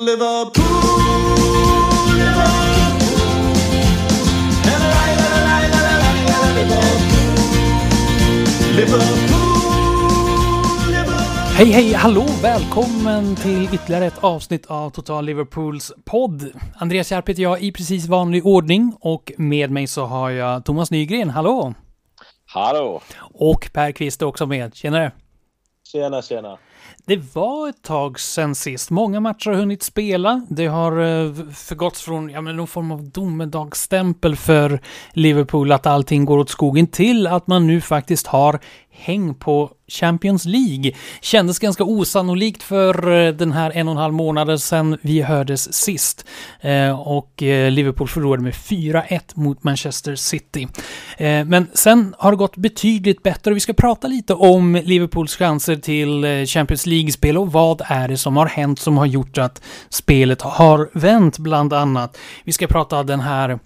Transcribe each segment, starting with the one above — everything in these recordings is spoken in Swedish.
Liverpool, Liverpool. Hej hej, hallå, välkommen till ytterligare ett avsnitt av Total Liverpools podd. Andreas Järp heter jag i precis vanlig ordning och med mig så har jag Thomas Nygren, hallå! Hallå! Och Per Kvist är också med, tjenare! Tjena, tjena. Det var ett tag sen sist. Många matcher har hunnit spela. Det har eh, förgått förgåtts från ja, men någon form av domedagsstämpel för Liverpool att allting går åt skogen till att man nu faktiskt har häng på Champions League. Kändes ganska osannolikt för eh, den här en och en halv månaden sedan vi hördes sist. Eh, och eh, Liverpool förlorade med 4-1 mot Manchester City. Men sen har det gått betydligt bättre och vi ska prata lite om Liverpools chanser till Champions League-spel och vad är det som har hänt som har gjort att spelet har vänt bland annat. Vi ska prata den här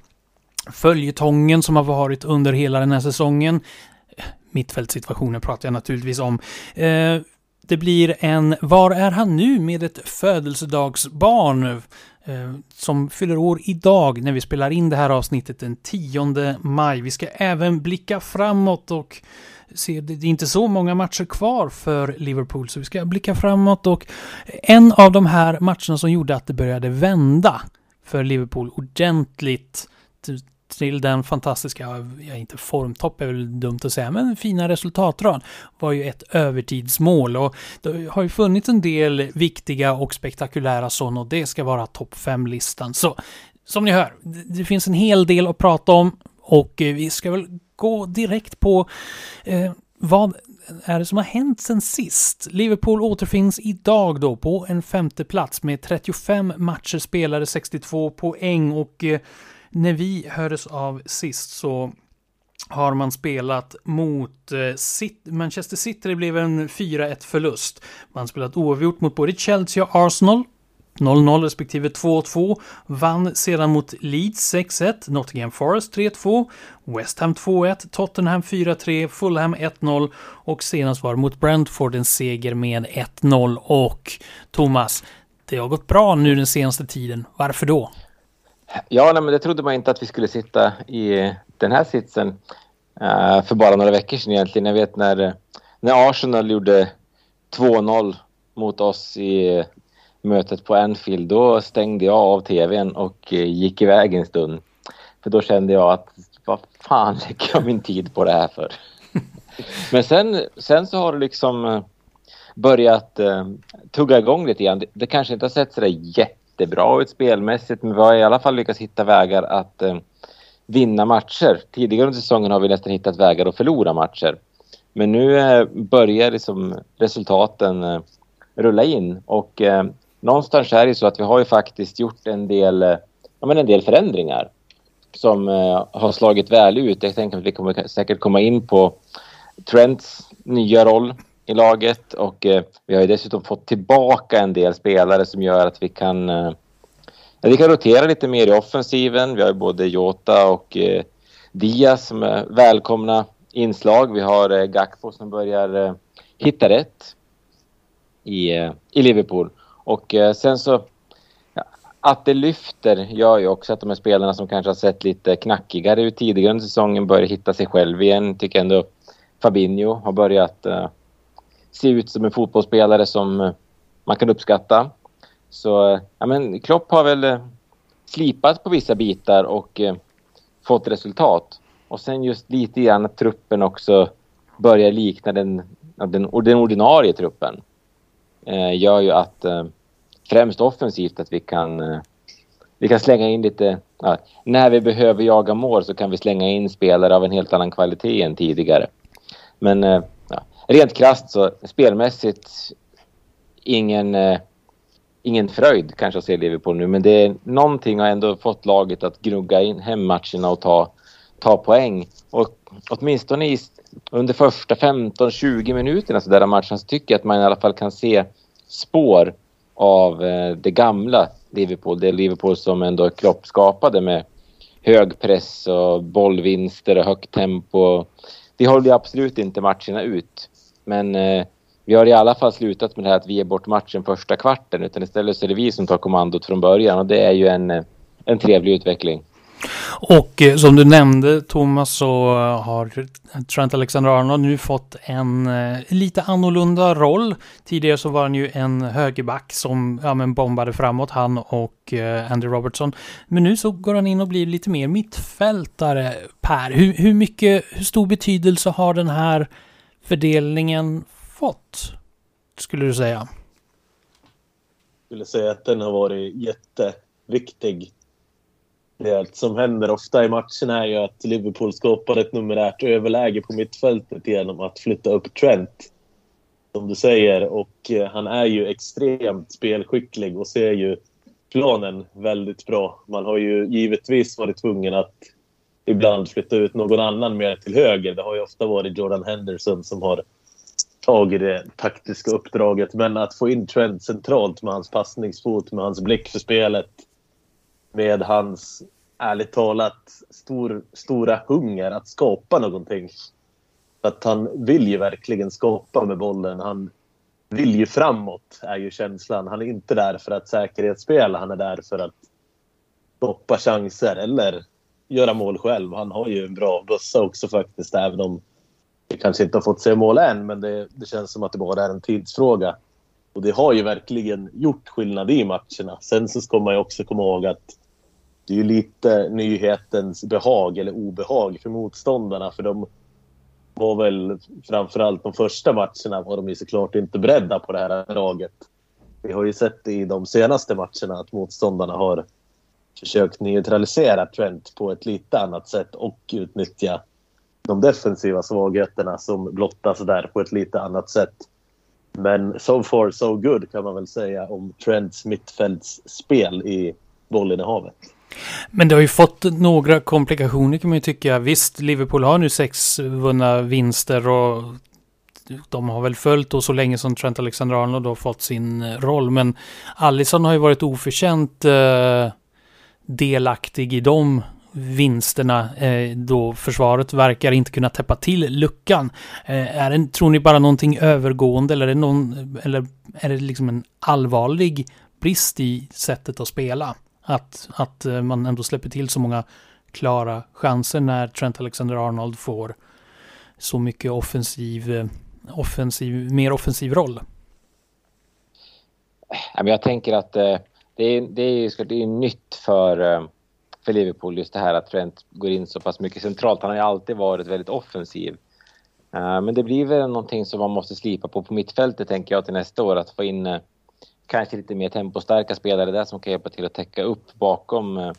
följetongen som har varit under hela den här säsongen. Mittfältssituationen pratar jag naturligtvis om. Eh, det blir en Var är han nu? med ett födelsedagsbarn eh, som fyller år idag när vi spelar in det här avsnittet den 10 maj. Vi ska även blicka framåt och se, det är inte så många matcher kvar för Liverpool, så vi ska blicka framåt och en av de här matcherna som gjorde att det började vända för Liverpool ordentligt till den fantastiska, ja inte formtopp är väl dumt att säga, men fina resultatrad var ju ett övertidsmål och det har ju funnits en del viktiga och spektakulära sådana och det ska vara topp 5-listan. Så som ni hör, det finns en hel del att prata om och eh, vi ska väl gå direkt på eh, vad är det som har hänt sen sist? Liverpool återfinns idag då på en femte plats med 35 matcher spelade, 62 poäng och eh, när vi hördes av sist så har man spelat mot eh, Manchester City. Det blev en 4-1 förlust. Man har spelat oavgjort mot både Chelsea och Arsenal. 0-0 respektive 2-2. Vann sedan mot Leeds 6-1, Nottingham Forest 3-2, West Ham 2-1, Tottenham 4-3, Fulham 1-0 och senast var det mot Brentford en seger med 1-0. Och Thomas, det har gått bra nu den senaste tiden. Varför då? Ja, nej, men det trodde man inte att vi skulle sitta i den här sitsen eh, för bara några veckor sedan egentligen. Jag vet när, när Arsenal gjorde 2-0 mot oss i mötet på Anfield. Då stängde jag av tvn och eh, gick iväg en stund. För då kände jag att vad fan lägger jag min tid på det här för? Men sen, sen så har det liksom eh, börjat eh, tugga igång lite grann. Det, det kanske inte har sett sådär jättebra ut spelmässigt men vi har i alla fall lyckats hitta vägar att eh, vinna matcher. Tidigare under säsongen har vi nästan hittat vägar att förlora matcher. Men nu eh, börjar liksom resultaten eh, rulla in och eh, någonstans är det så att vi har ju faktiskt gjort en del, eh, ja, men en del förändringar som eh, har slagit väl ut. Jag tänker att vi kommer säkert komma in på Trents nya roll i laget och eh, vi har ju dessutom fått tillbaka en del spelare som gör att vi kan eh, vi kan rotera lite mer i offensiven. Vi har ju både Jota och eh, Diaz som är välkomna inslag. Vi har eh, Gakpo som börjar eh, hitta rätt i, eh, i Liverpool. Och eh, sen så ja, att det lyfter gör ju också att de här spelarna som kanske har sett lite knackigare ut tidigare under säsongen börjar hitta sig själv igen. Tycker ändå Fabinho har börjat eh, se ut som en fotbollsspelare som eh, man kan uppskatta. Så eh, ja, men Klopp har väl eh, slipat på vissa bitar och eh, fått resultat. Och sen just lite grann att truppen också börjar likna den, den, den ordinarie truppen. Eh, gör ju att eh, främst offensivt att vi kan eh, vi kan slänga in lite... Ja, när vi behöver jaga mål så kan vi slänga in spelare av en helt annan kvalitet än tidigare. Men eh, rent krasst så spelmässigt ingen, eh, ingen fröjd kanske att se Liverpool nu. Men det är någonting har ändå fått laget att gnugga in hem matcherna och ta, ta poäng. Och åtminstone i, under första 15-20 minuterna så där av matchen så tycker jag att man i alla fall kan se spår av eh, det gamla Liverpool. Det Liverpool som ändå Klopp skapade med hög press och bollvinster och högt tempo. Vi håller ju absolut inte matcherna ut. Men eh, vi har i alla fall slutat med det här att vi är bort matchen första kvarten utan istället så är det vi som tar kommandot från början och det är ju en, eh, en trevlig utveckling. Och eh, som du nämnde Thomas så eh, har Trent Alexander-Arnold nu fått en eh, lite annorlunda roll. Tidigare så var han ju en högerback som ja, men bombade framåt, han och eh, Andy Robertson. Men nu så går han in och blir lite mer mittfältare. Per, hur, hur mycket, hur stor betydelse har den här fördelningen fått? Skulle du säga? Jag skulle säga att den har varit jätteviktig det som händer ofta i matchen är ju att Liverpool skapar ett numerärt överläge på mittfältet genom att flytta upp Trent. Som du säger. Och eh, han är ju extremt spelskicklig och ser ju planen väldigt bra. Man har ju givetvis varit tvungen att ibland flytta ut någon annan mer till höger. Det har ju ofta varit Jordan Henderson som har tagit det taktiska uppdraget. Men att få in Trent centralt med hans passningsfot, med hans blick för spelet med hans, ärligt talat, stor, stora hunger att skapa någonting. Att han vill ju verkligen skapa med bollen. Han vill ju framåt, är ju känslan. Han är inte där för att säkerhetsspela. Han är där för att stoppa chanser eller göra mål själv. Han har ju en bra bössa också faktiskt, även om vi kanske inte har fått se mål än. Men det, det känns som att det bara är en tidsfråga. Och det har ju verkligen gjort skillnad i matcherna. Sen så ska man ju också komma ihåg att det är ju lite nyhetens behag eller obehag för motståndarna. För de var väl framförallt de första matcherna var de ju såklart inte beredda på det här laget. Vi har ju sett i de senaste matcherna att motståndarna har försökt neutralisera Trent på ett lite annat sätt och utnyttja de defensiva svagheterna som blottas där på ett lite annat sätt. Men so far so good kan man väl säga om Trents mittfältsspel i bollinnehavet. Men det har ju fått några komplikationer kan man ju tycka. Visst, Liverpool har nu sex vunna vinster och de har väl följt då så länge som Trent Alexander-Arnold har fått sin roll. Men Allison har ju varit oförtjänt eh, delaktig i de vinsterna eh, då försvaret verkar inte kunna täppa till luckan. Eh, är det, tror ni bara någonting övergående eller är det, någon, eller är det liksom en allvarlig brist i sättet att spela? Att, att eh, man ändå släpper till så många klara chanser när Trent Alexander-Arnold får så mycket offensiv, offensiv, mer offensiv roll. Jag tänker att eh, det är, det är, det är nytt för, eh, för Liverpool just det här att Trent går in så pass mycket centralt. Han har ju alltid varit väldigt offensiv. Eh, men det blir väl någonting som man måste slipa på på mittfältet tänker jag till nästa år. Att få in eh, kanske lite mer tempostarka spelare där som kan hjälpa till att täcka upp bakom,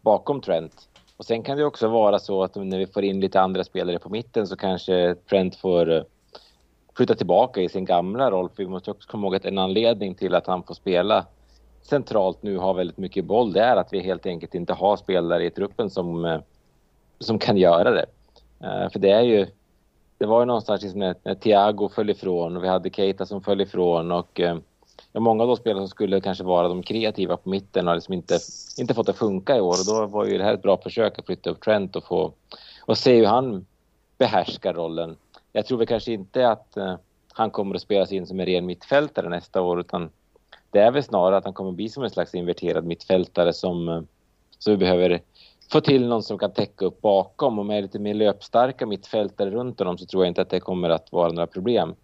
bakom Trent. Och sen kan det också vara så att när vi får in lite andra spelare på mitten så kanske Trent får skjuta flytta tillbaka i sin gamla roll. För vi måste också komma ihåg att en anledning till att han får spela centralt nu har väldigt mycket boll, det är att vi helt enkelt inte har spelare i truppen som, eh, som kan göra det. Eh, för det är ju, det var ju någonstans liksom när, när Thiago föll ifrån och vi hade Keita som föll ifrån och eh, ja, många av de spelare som skulle kanske vara de kreativa på mitten har liksom inte, inte fått det funka i år och då var ju det här ett bra försök att flytta upp Trent och få och se hur han behärskar rollen. Jag tror väl kanske inte att han kommer att spelas in som en ren mittfältare nästa år utan det är väl snarare att han kommer bli som en slags inverterad mittfältare som, eh, som vi behöver få till någon som kan täcka upp bakom och med lite mer löpstarka mittfältare runt honom så tror jag inte att det kommer att vara några problem.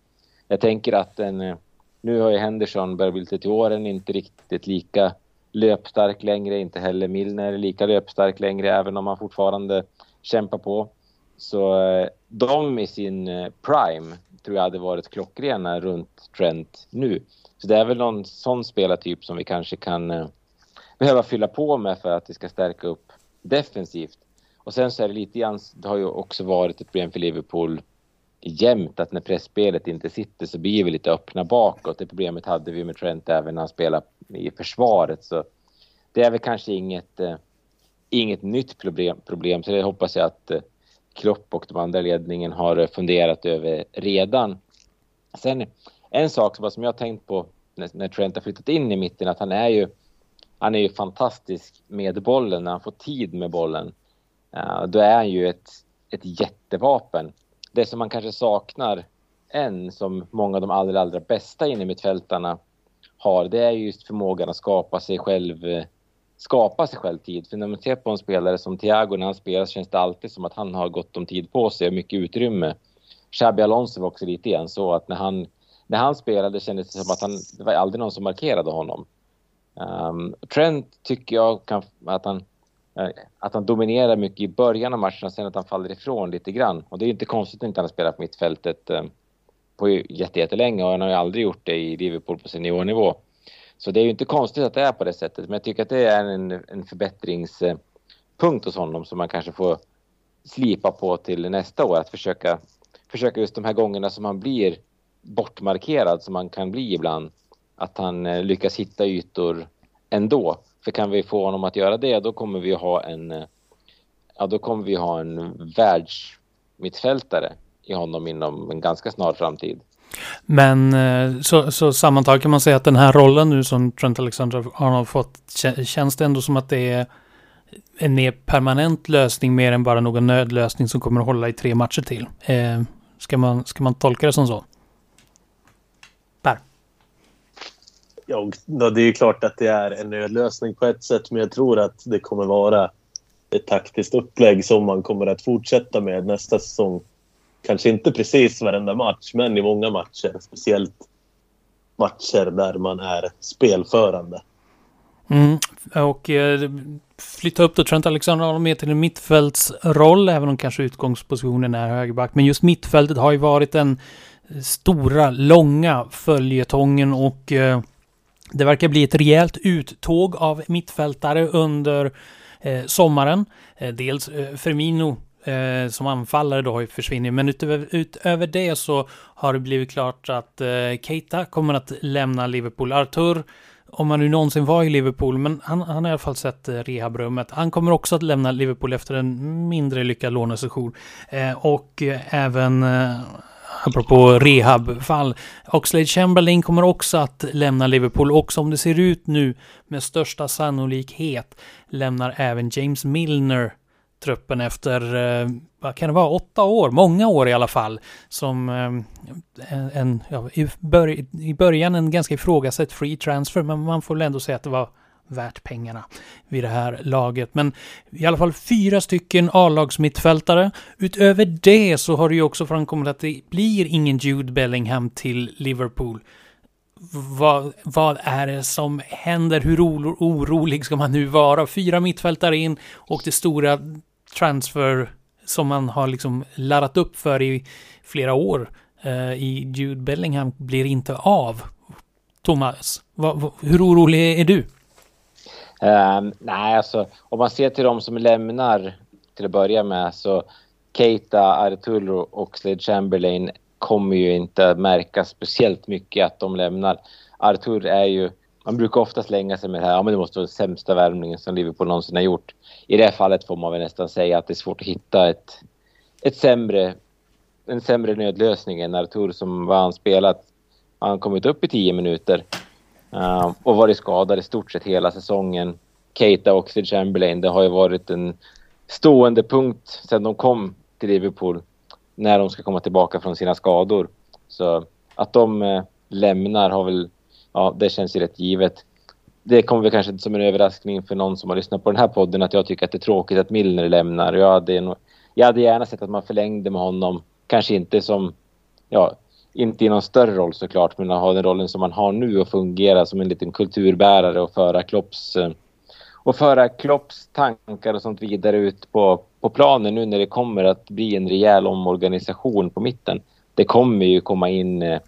Jag tänker att en eh, nu har ju Henderson börjat bli lite till åren, inte riktigt lika löpstark längre, inte heller Milner lika löpstark längre, även om han fortfarande kämpar på. Så eh, de i sin prime tror jag hade varit klockrena runt Trent nu. Så det är väl någon sån spelartyp som vi kanske kan eh, behöva fylla på med för att det ska stärka upp defensivt. Och sen så är det lite grann, det har ju också varit ett problem för Liverpool jämt att när pressspelet inte sitter så blir vi lite öppna bakåt. Det problemet hade vi med Trent även när han spelade i försvaret. Så det är väl kanske inget, eh, inget nytt problem, problem. Så det hoppas jag att eh, Klopp och de andra ledningen har eh, funderat över redan. Sen en sak som, som jag har tänkt på när, när Trent har flyttat in i mitten att han är ju han är ju fantastisk med bollen när han får tid med bollen. Uh, då är han ju ett, ett jättevapen det som man kanske saknar än som många av de allra, allra bästa innermittfältarna har, det är just förmågan att skapa sig själv skapa sig själv tid. För när man ser på en spelare som Thiago när han spelar så känns det alltid som att han har gott om tid på sig och mycket utrymme. Xabi Alonso var också lite igen så att när han, när han spelade kändes det som att han, det var aldrig någon som markerade honom. Um, Trent tycker jag kan, att han eh, att han dominerar mycket i början av matchen och sen att han faller ifrån lite grann. Och det är inte konstigt att inte han har spelat på mittfältet eh, på jättelänge och han har ju aldrig gjort det i Liverpool på seniornivå. Så det är ju inte konstigt att det är på det sättet. Men jag tycker att det är en, en förbättringspunkt hos honom som man kanske får slipa på till nästa år. Att försöka, försöka just de här gångerna som han blir bortmarkerad som man kan bli ibland. Att han eh, lyckas hitta ytor ändå. För kan vi få honom att göra det då kommer vi ha en eh, ja, då kommer vi ha en världsmittfältare i honom inom en ganska snar framtid. Men eh, så, så sammantaget kan man säga att den här rollen nu som Trent Alexander-Arnold fått känns det ändå som att det är en mer permanent lösning mer än bara någon nödlösning som kommer att hålla i tre matcher till. Eh, ska, man, ska man tolka det som så? Per? Ja, det är ju klart att det är en nödlösning på ett sätt, men jag tror att det kommer vara ett taktiskt upplägg som man kommer att fortsätta med nästa säsong kanske inte precis varenda match, men i många matcher. Speciellt matcher där man är spelförande. Mm. Och eh, flytta upp då Trent Alexander med till en mittfältsroll, även om kanske utgångspositionen är högerback. Men just mittfältet har ju varit den stora, långa följetongen och eh, det verkar bli ett rejält uttåg av mittfältare under eh, sommaren. Eh, dels eh, Firmino eh, som anfallare då försvinner. Men utöver, utöver det så har det blivit klart att eh, Keita kommer att lämna Liverpool. Artur, om han nu någonsin var i Liverpool, men han, han har i alla fall sett eh, rehabrummet. Han kommer också att lämna Liverpool efter en mindre lyckad lånesession. Eh, och eh, även eh, apropå rehabfall. Oxlade Chamberlain kommer också att lämna Liverpool och som det ser ut nu med största sannolikhet lämnar även James Milner truppen efter, eh, vad kan det vara, åtta år, många år i alla fall, som eh, en, ja, i början en ganska ifrågasatt free transfer, men man får väl ändå säga att det var värt pengarna vid det här laget. Men i alla fall fyra stycken A-lagsmittfältare. Utöver det så har det ju också framkommit att det blir ingen Jude Bellingham till Liverpool. Vad, vad är det som händer? Hur orolig ska man nu vara? Fyra mittfältare in och det stora transfer som man har liksom laddat upp för i flera år eh, i Jude Bellingham blir inte av. Thomas, vad, hur orolig är du? Um, nej, alltså om man ser till de som lämnar till att börja med så Keita, Arturo och Slade Chamberlain kommer ju inte märka speciellt mycket att de lämnar. Artur är ju man brukar ofta slänga sig med det här, ja men det måste vara den sämsta värvningen som Liverpool någonsin har gjort. I det här fallet får man väl nästan säga att det är svårt att hitta ett, ett sämre, en sämre nödlösning än Artur som var han spelat. Han kommit upp i tio minuter uh, och varit skadad i stort sett hela säsongen. Keita och Oxlade Chamberlain, det har ju varit en stående punkt sedan de kom till Liverpool när de ska komma tillbaka från sina skador. Så att de eh, lämnar har väl ja, det känns ju rätt givet. Det kommer väl kanske inte som en överraskning för någon som har lyssnat på den här podden att jag tycker att det är tråkigt att Milner lämnar. Jag hade, nog, jag hade gärna sett att man förlängde med honom. Kanske inte som, ja, inte i någon större roll såklart, men att ha den rollen som man har nu och fungera som en liten kulturbärare och föra Klopps eh, och föra Klopps tankar och sånt vidare ut på, på planen nu när det kommer att bli en rejäl omorganisation på mitten. Det kommer ju komma in eh,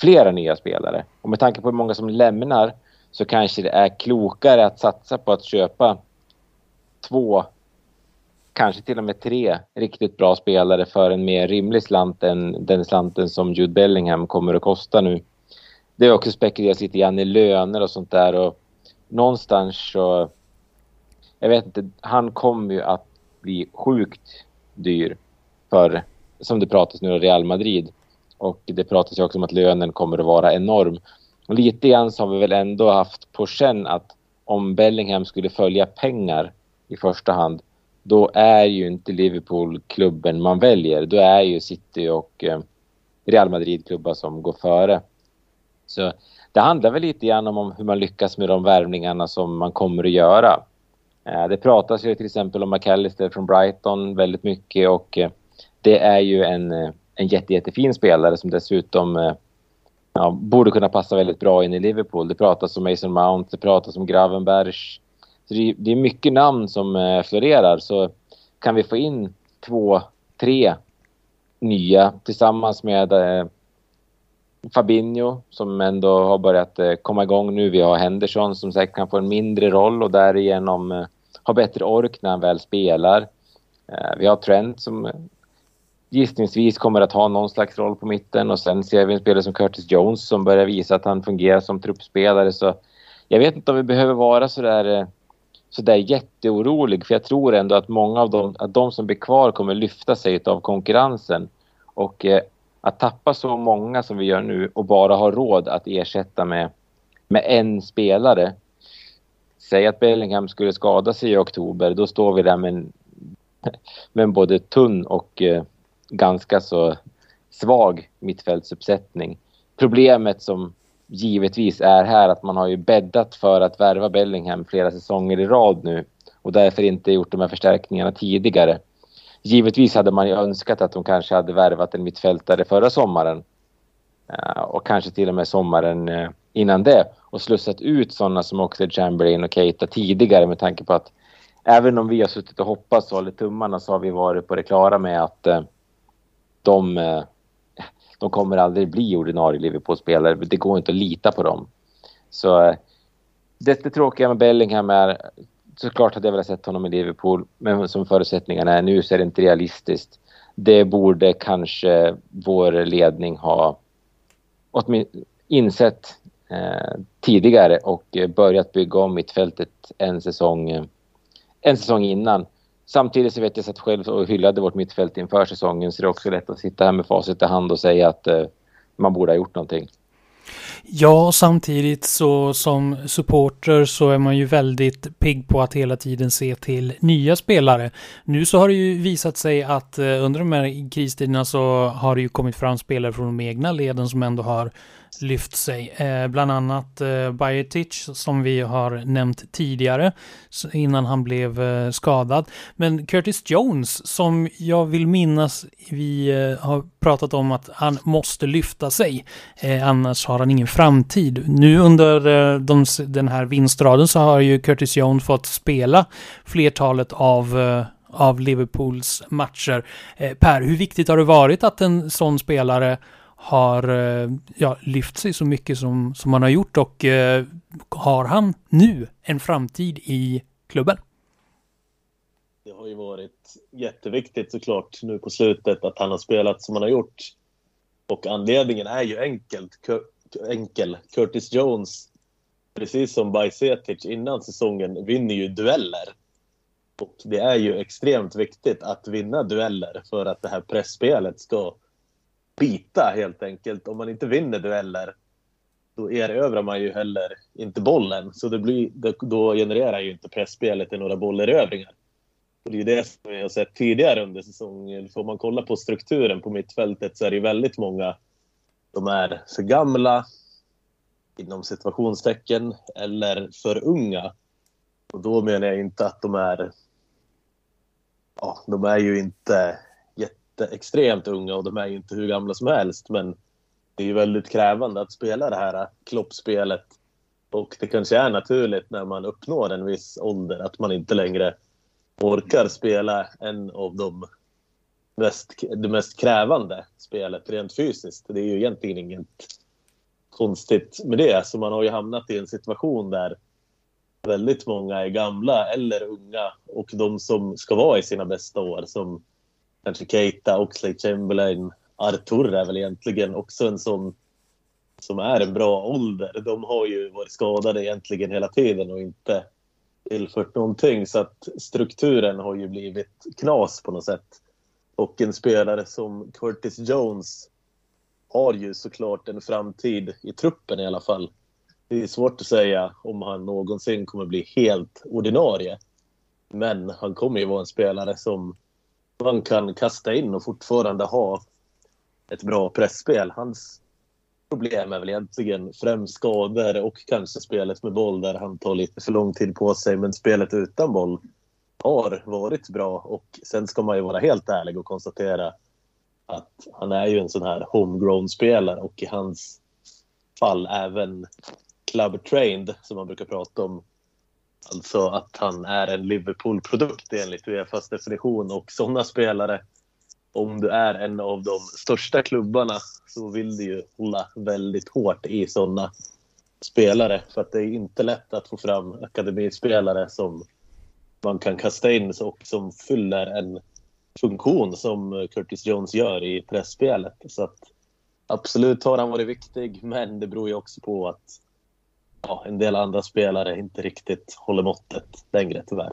flera nya spelare. Och med tanke på hur många som lämnar så kanske det är klokare att satsa på att köpa två, kanske till och med tre riktigt bra spelare för en mer rimlig slant än den slanten som Jude Bellingham kommer att kosta nu. Det har också spekulerats lite grann i löner och sånt där och någonstans så... Jag vet inte, han kommer ju att bli sjukt dyr för, som det pratas nu, Real Madrid. Och det pratas ju också om att lönen kommer att vara enorm. Och lite grann så har vi väl ändå haft på känn att om Bellingham skulle följa pengar i första hand, då är ju inte Liverpool klubben man väljer. Då är ju City och, eh, Real Madrid-klubbar som går före. Så det handlar väl lite grann om hur man lyckas med de värvningarna som man kommer att göra. Eh, det pratas ju till exempel om McAllister från Brighton väldigt mycket och eh, det är ju en, en jätte, jättefin spelare som dessutom ja, borde kunna passa väldigt bra in i Liverpool. Det pratas om Mason Mount, det pratas om Gravenberg, så det, det är mycket namn som eh, florerar så kan vi få in två, tre nya tillsammans med eh, Fabinho som ändå har börjat eh, komma igång nu. Vi har Henderson som säkert kan få en mindre roll och därigenom eh, ha bättre ork när han väl spelar. Eh, vi har Trent som eh, gissningsvis kommer att ha någon slags roll på mitten och sen ser vi en spelare som Curtis Jones som börjar visa att han fungerar som truppspelare. Så jag vet inte om vi behöver vara så där, sådär jätteorolig för jag tror ändå att många av dem, att de som blir kvar kommer lyfta sig av konkurrensen. Och eh, att tappa så många som vi gör nu och bara ha råd att ersätta med, med en spelare. Säg att Bellingham skulle skada sig i oktober, då står vi där med en, med en både tunn och eh, ganska så svag mittfältsuppsättning. Problemet som givetvis är här att man har ju bäddat för att värva Bellingham flera säsonger i rad nu och därför inte gjort de här förstärkningarna tidigare. Givetvis hade man ju önskat att de kanske hade värvat en mittfältare förra sommaren. Eh, och kanske till och med sommaren eh, innan det. Och slussat ut sådana som också Chamberlain och Keita tidigare med tanke på att även om vi har suttit och hoppats och hållit tummarna så har vi varit på det klara med att eh, de, de kommer aldrig bli ordinarie Liverpool-spelare. Det går inte att lita på dem. Så eh, det, det tråkiga med Bellingham är såklart hade jag velat sett honom i Liverpool, men som förutsättningarna är nu så är det inte realistiskt. Det borde kanske vår ledning ha insett eh, tidigare och eh, börjat bygga om mittfältet en säsong, eh, en säsong innan. Samtidigt så vet jag att själv och hyllade vårt mittfält inför säsongen så det är också lätt att sitta här med facit i hand och säga att eh, man borde ha gjort någonting. Ja, samtidigt så som supporter så är man ju väldigt pigg på att hela tiden se till nya spelare. Nu så har det ju visat sig att eh, under de här kristiderna så har det ju kommit fram spelare från de egna leden som ändå har lyft sig. Eh, bland annat eh, Bajetic som vi har nämnt tidigare innan han blev eh, skadad. Men Curtis Jones som jag vill minnas vi eh, har pratat om att han måste lyfta sig. Eh, annars har han ingen framtid. Nu under eh, de, den här vinstraden så har ju Curtis Jones fått spela flertalet av eh, av Liverpools matcher. per, hur viktigt har det varit att en sån spelare har eh, ja, lyft sig så mycket som, som han har gjort och eh, har han nu en framtid i klubben? Det har ju varit jätteviktigt såklart nu på slutet att han har spelat som han har gjort. Och anledningen är ju enkelt, enkel. Curtis Jones, precis som Bajsetic innan säsongen, vinner ju dueller. Och det är ju extremt viktigt att vinna dueller för att det här pressspelet ska bita helt enkelt. Om man inte vinner dueller då erövrar man ju heller inte bollen. Så det blir, då genererar ju inte pressspelet i några bollerövringar. Och det är det som vi har sett tidigare under säsongen. Får man kolla på strukturen på mittfältet så är det väldigt många de är för gamla inom situationstecken eller för unga. Och då menar jag inte att de är... Ja, de är ju inte extremt unga och de är ju inte hur gamla som helst. Men det är ju väldigt krävande att spela det här kloppspelet. Och det kanske är naturligt när man uppnår en viss ålder att man inte längre orkar spela en av de mest, det mest krävande spelet rent fysiskt. Det är ju egentligen inget konstigt med det. Så man har ju hamnat i en situation där väldigt många är gamla eller unga och de som ska vara i sina bästa år som kanske Keita, Oxlade Chamberlain, Artur är väl egentligen också en sån som är en bra ålder. De har ju varit skadade egentligen hela tiden och inte tillfört någonting. Så att strukturen har ju blivit knas på något sätt. Och en spelare som Curtis Jones har ju såklart en framtid i truppen i alla fall. Det är svårt att säga om han någonsin kommer bli helt ordinarie. Men han kommer ju vara en spelare som man kan kasta in och fortfarande ha ett bra pressspel. Hans problem är väl egentligen främst skador och kanske spelet med boll där han tar lite för lång tid på sig. Men spelet utan boll har varit bra och sen ska man ju vara helt ärlig och konstatera att han är ju en sån här homegrown spelare och i hans fall även club trained som man brukar prata om. Alltså att han är en Liverpool-produkt enligt Uefas definition och sådana spelare om du är en av de största klubbarna så vill du ju hålla väldigt hårt i sådana spelare. För att det är inte lätt att få fram akademispelare som man kan kasta in och som fyller en funktion som Curtis Jones gör i pressspelet. Så att absolut har han varit viktig, men det beror ju också på att ja, en del andra spelare inte riktigt håller måttet längre tyvärr.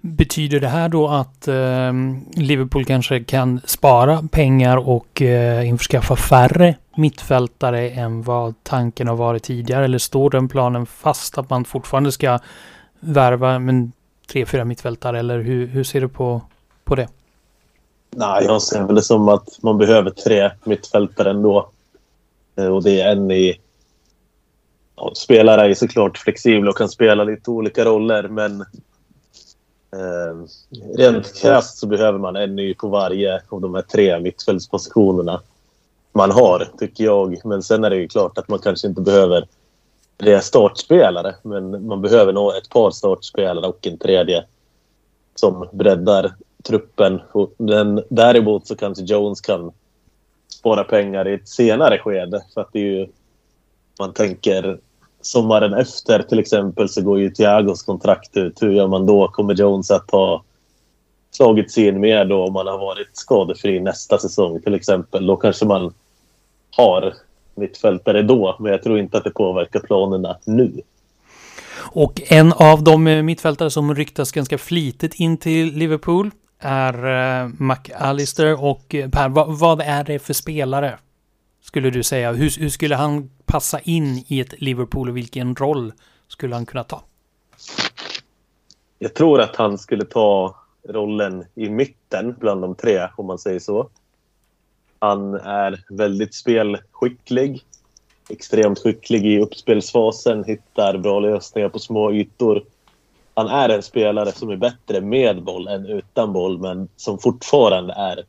Betyder det här då att eh, Liverpool kanske kan spara pengar och eh, införskaffa färre mittfältare än vad tanken har varit tidigare? Eller står den planen fast att man fortfarande ska värva men, tre, fyra mittfältare? Eller hur, hur ser du på, på det? Nej, jag ser väl det som att man behöver tre mittfältare ändå. Eh, och det är en i... Ja, spelare är såklart flexibla och kan spela lite olika roller, men Eh, rent krasst så behöver man en ny på varje av de här tre mittfältspositionerna man har, tycker jag. Men sen är det ju klart att man kanske inte behöver tre startspelare. Men man behöver nog ett par startspelare och en tredje som breddar truppen. Men däremot så kanske Jones kan spara pengar i ett senare skede. För att det är ju... Man tänker sommaren efter till exempel så går ju Thiagos kontrakt ut. Hur gör man då? Kommer Jones att ha slagit sig in mer då om man har varit skadefri nästa säsong till exempel? Då kanske man har mittfältare då, men jag tror inte att det påverkar planerna nu. Och en av de eh, mittfältare som ryktas ganska flitigt in till Liverpool är eh, McAllister och eh, Per, vad, vad är det för spelare? Skulle du säga. Hur, hur skulle han passa in i ett Liverpool och vilken roll skulle han kunna ta? Jag tror att han skulle ta rollen i mitten bland de tre, om man säger så. Han är väldigt spelskicklig. Extremt skicklig i uppspelsfasen, hittar bra lösningar på små ytor. Han är en spelare som är bättre med boll än utan boll, men som fortfarande är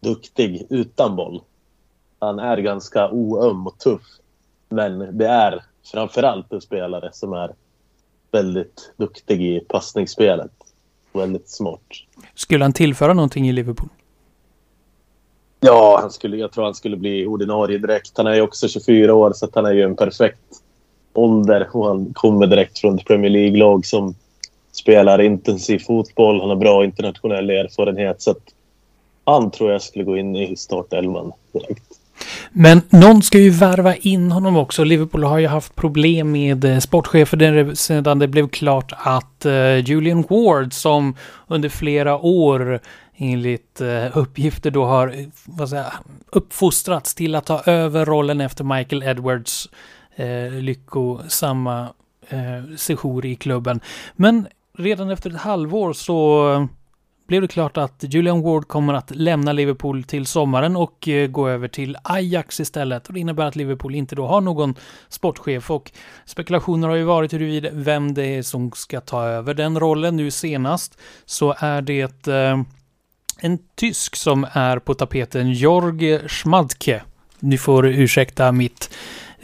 duktig utan boll. Han är ganska oöm och tuff. Men det är framförallt en spelare som är väldigt duktig i passningsspelet. Väldigt smart. Skulle han tillföra någonting i Liverpool? Ja, han skulle, jag tror han skulle bli ordinarie direkt. Han är ju också 24 år, så han är ju en perfekt ålder. Och han kommer direkt från ett Premier League-lag som spelar intensiv fotboll. Han har bra internationell erfarenhet. Så att han tror jag skulle gå in i startelvan direkt. Men någon ska ju värva in honom också. Liverpool har ju haft problem med eh, sportchefer sedan det blev klart att eh, Julian Ward som under flera år enligt eh, uppgifter då har vad säger, uppfostrats till att ta över rollen efter Michael Edwards eh, lyckosamma eh, sejour i klubben. Men redan efter ett halvår så blev det klart att Julian Ward kommer att lämna Liverpool till sommaren och eh, gå över till Ajax istället. Och det innebär att Liverpool inte då har någon sportchef och spekulationer har ju varit huruvida vem det är som ska ta över den rollen. Nu senast så är det eh, en tysk som är på tapeten, Jorg Schmadke. Ni får ursäkta mitt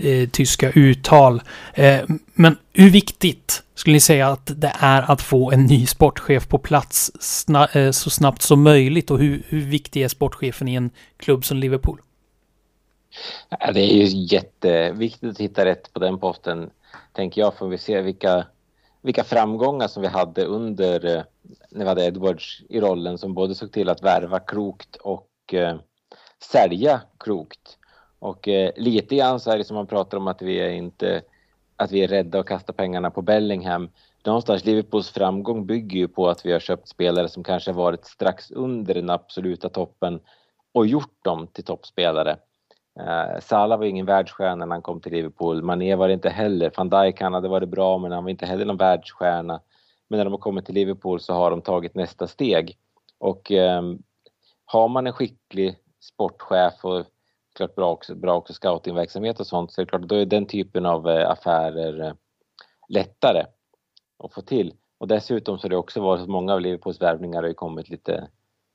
eh, tyska uttal. Eh, men hur viktigt skulle ni säga att det är att få en ny sportchef på plats sna eh, så snabbt som möjligt och hur, hur viktig är sportchefen i en klubb som Liverpool? Det är ju jätteviktigt att hitta rätt på den posten, tänker jag, för vi ser vilka, vilka framgångar som vi hade under eh, när vi hade Edwards i rollen som både såg till att värva klokt och eh, sälja klokt. Och eh, lite grann så är det som liksom man pratar om att vi är inte att vi är rädda att kasta pengarna på Bellingham. Någonstans Liverpools framgång bygger ju på att vi har köpt spelare som kanske varit strax under den absoluta toppen och gjort dem till toppspelare. Eh, Salah var ingen världsstjärna när han kom till Liverpool. Mané var det inte heller. Van Dijk han hade varit bra men han var inte heller någon världsstjärna. Men när de har kommit till Liverpool så har de tagit nästa steg. Och eh, har man en skicklig sportchef och klart bra också, bra också scoutingverksamhet och sånt. Så det är klart, då är den typen av eh, affärer eh, lättare att få till. Och dessutom så har det också varit att många av Liverpools värvningar har ju kommit lite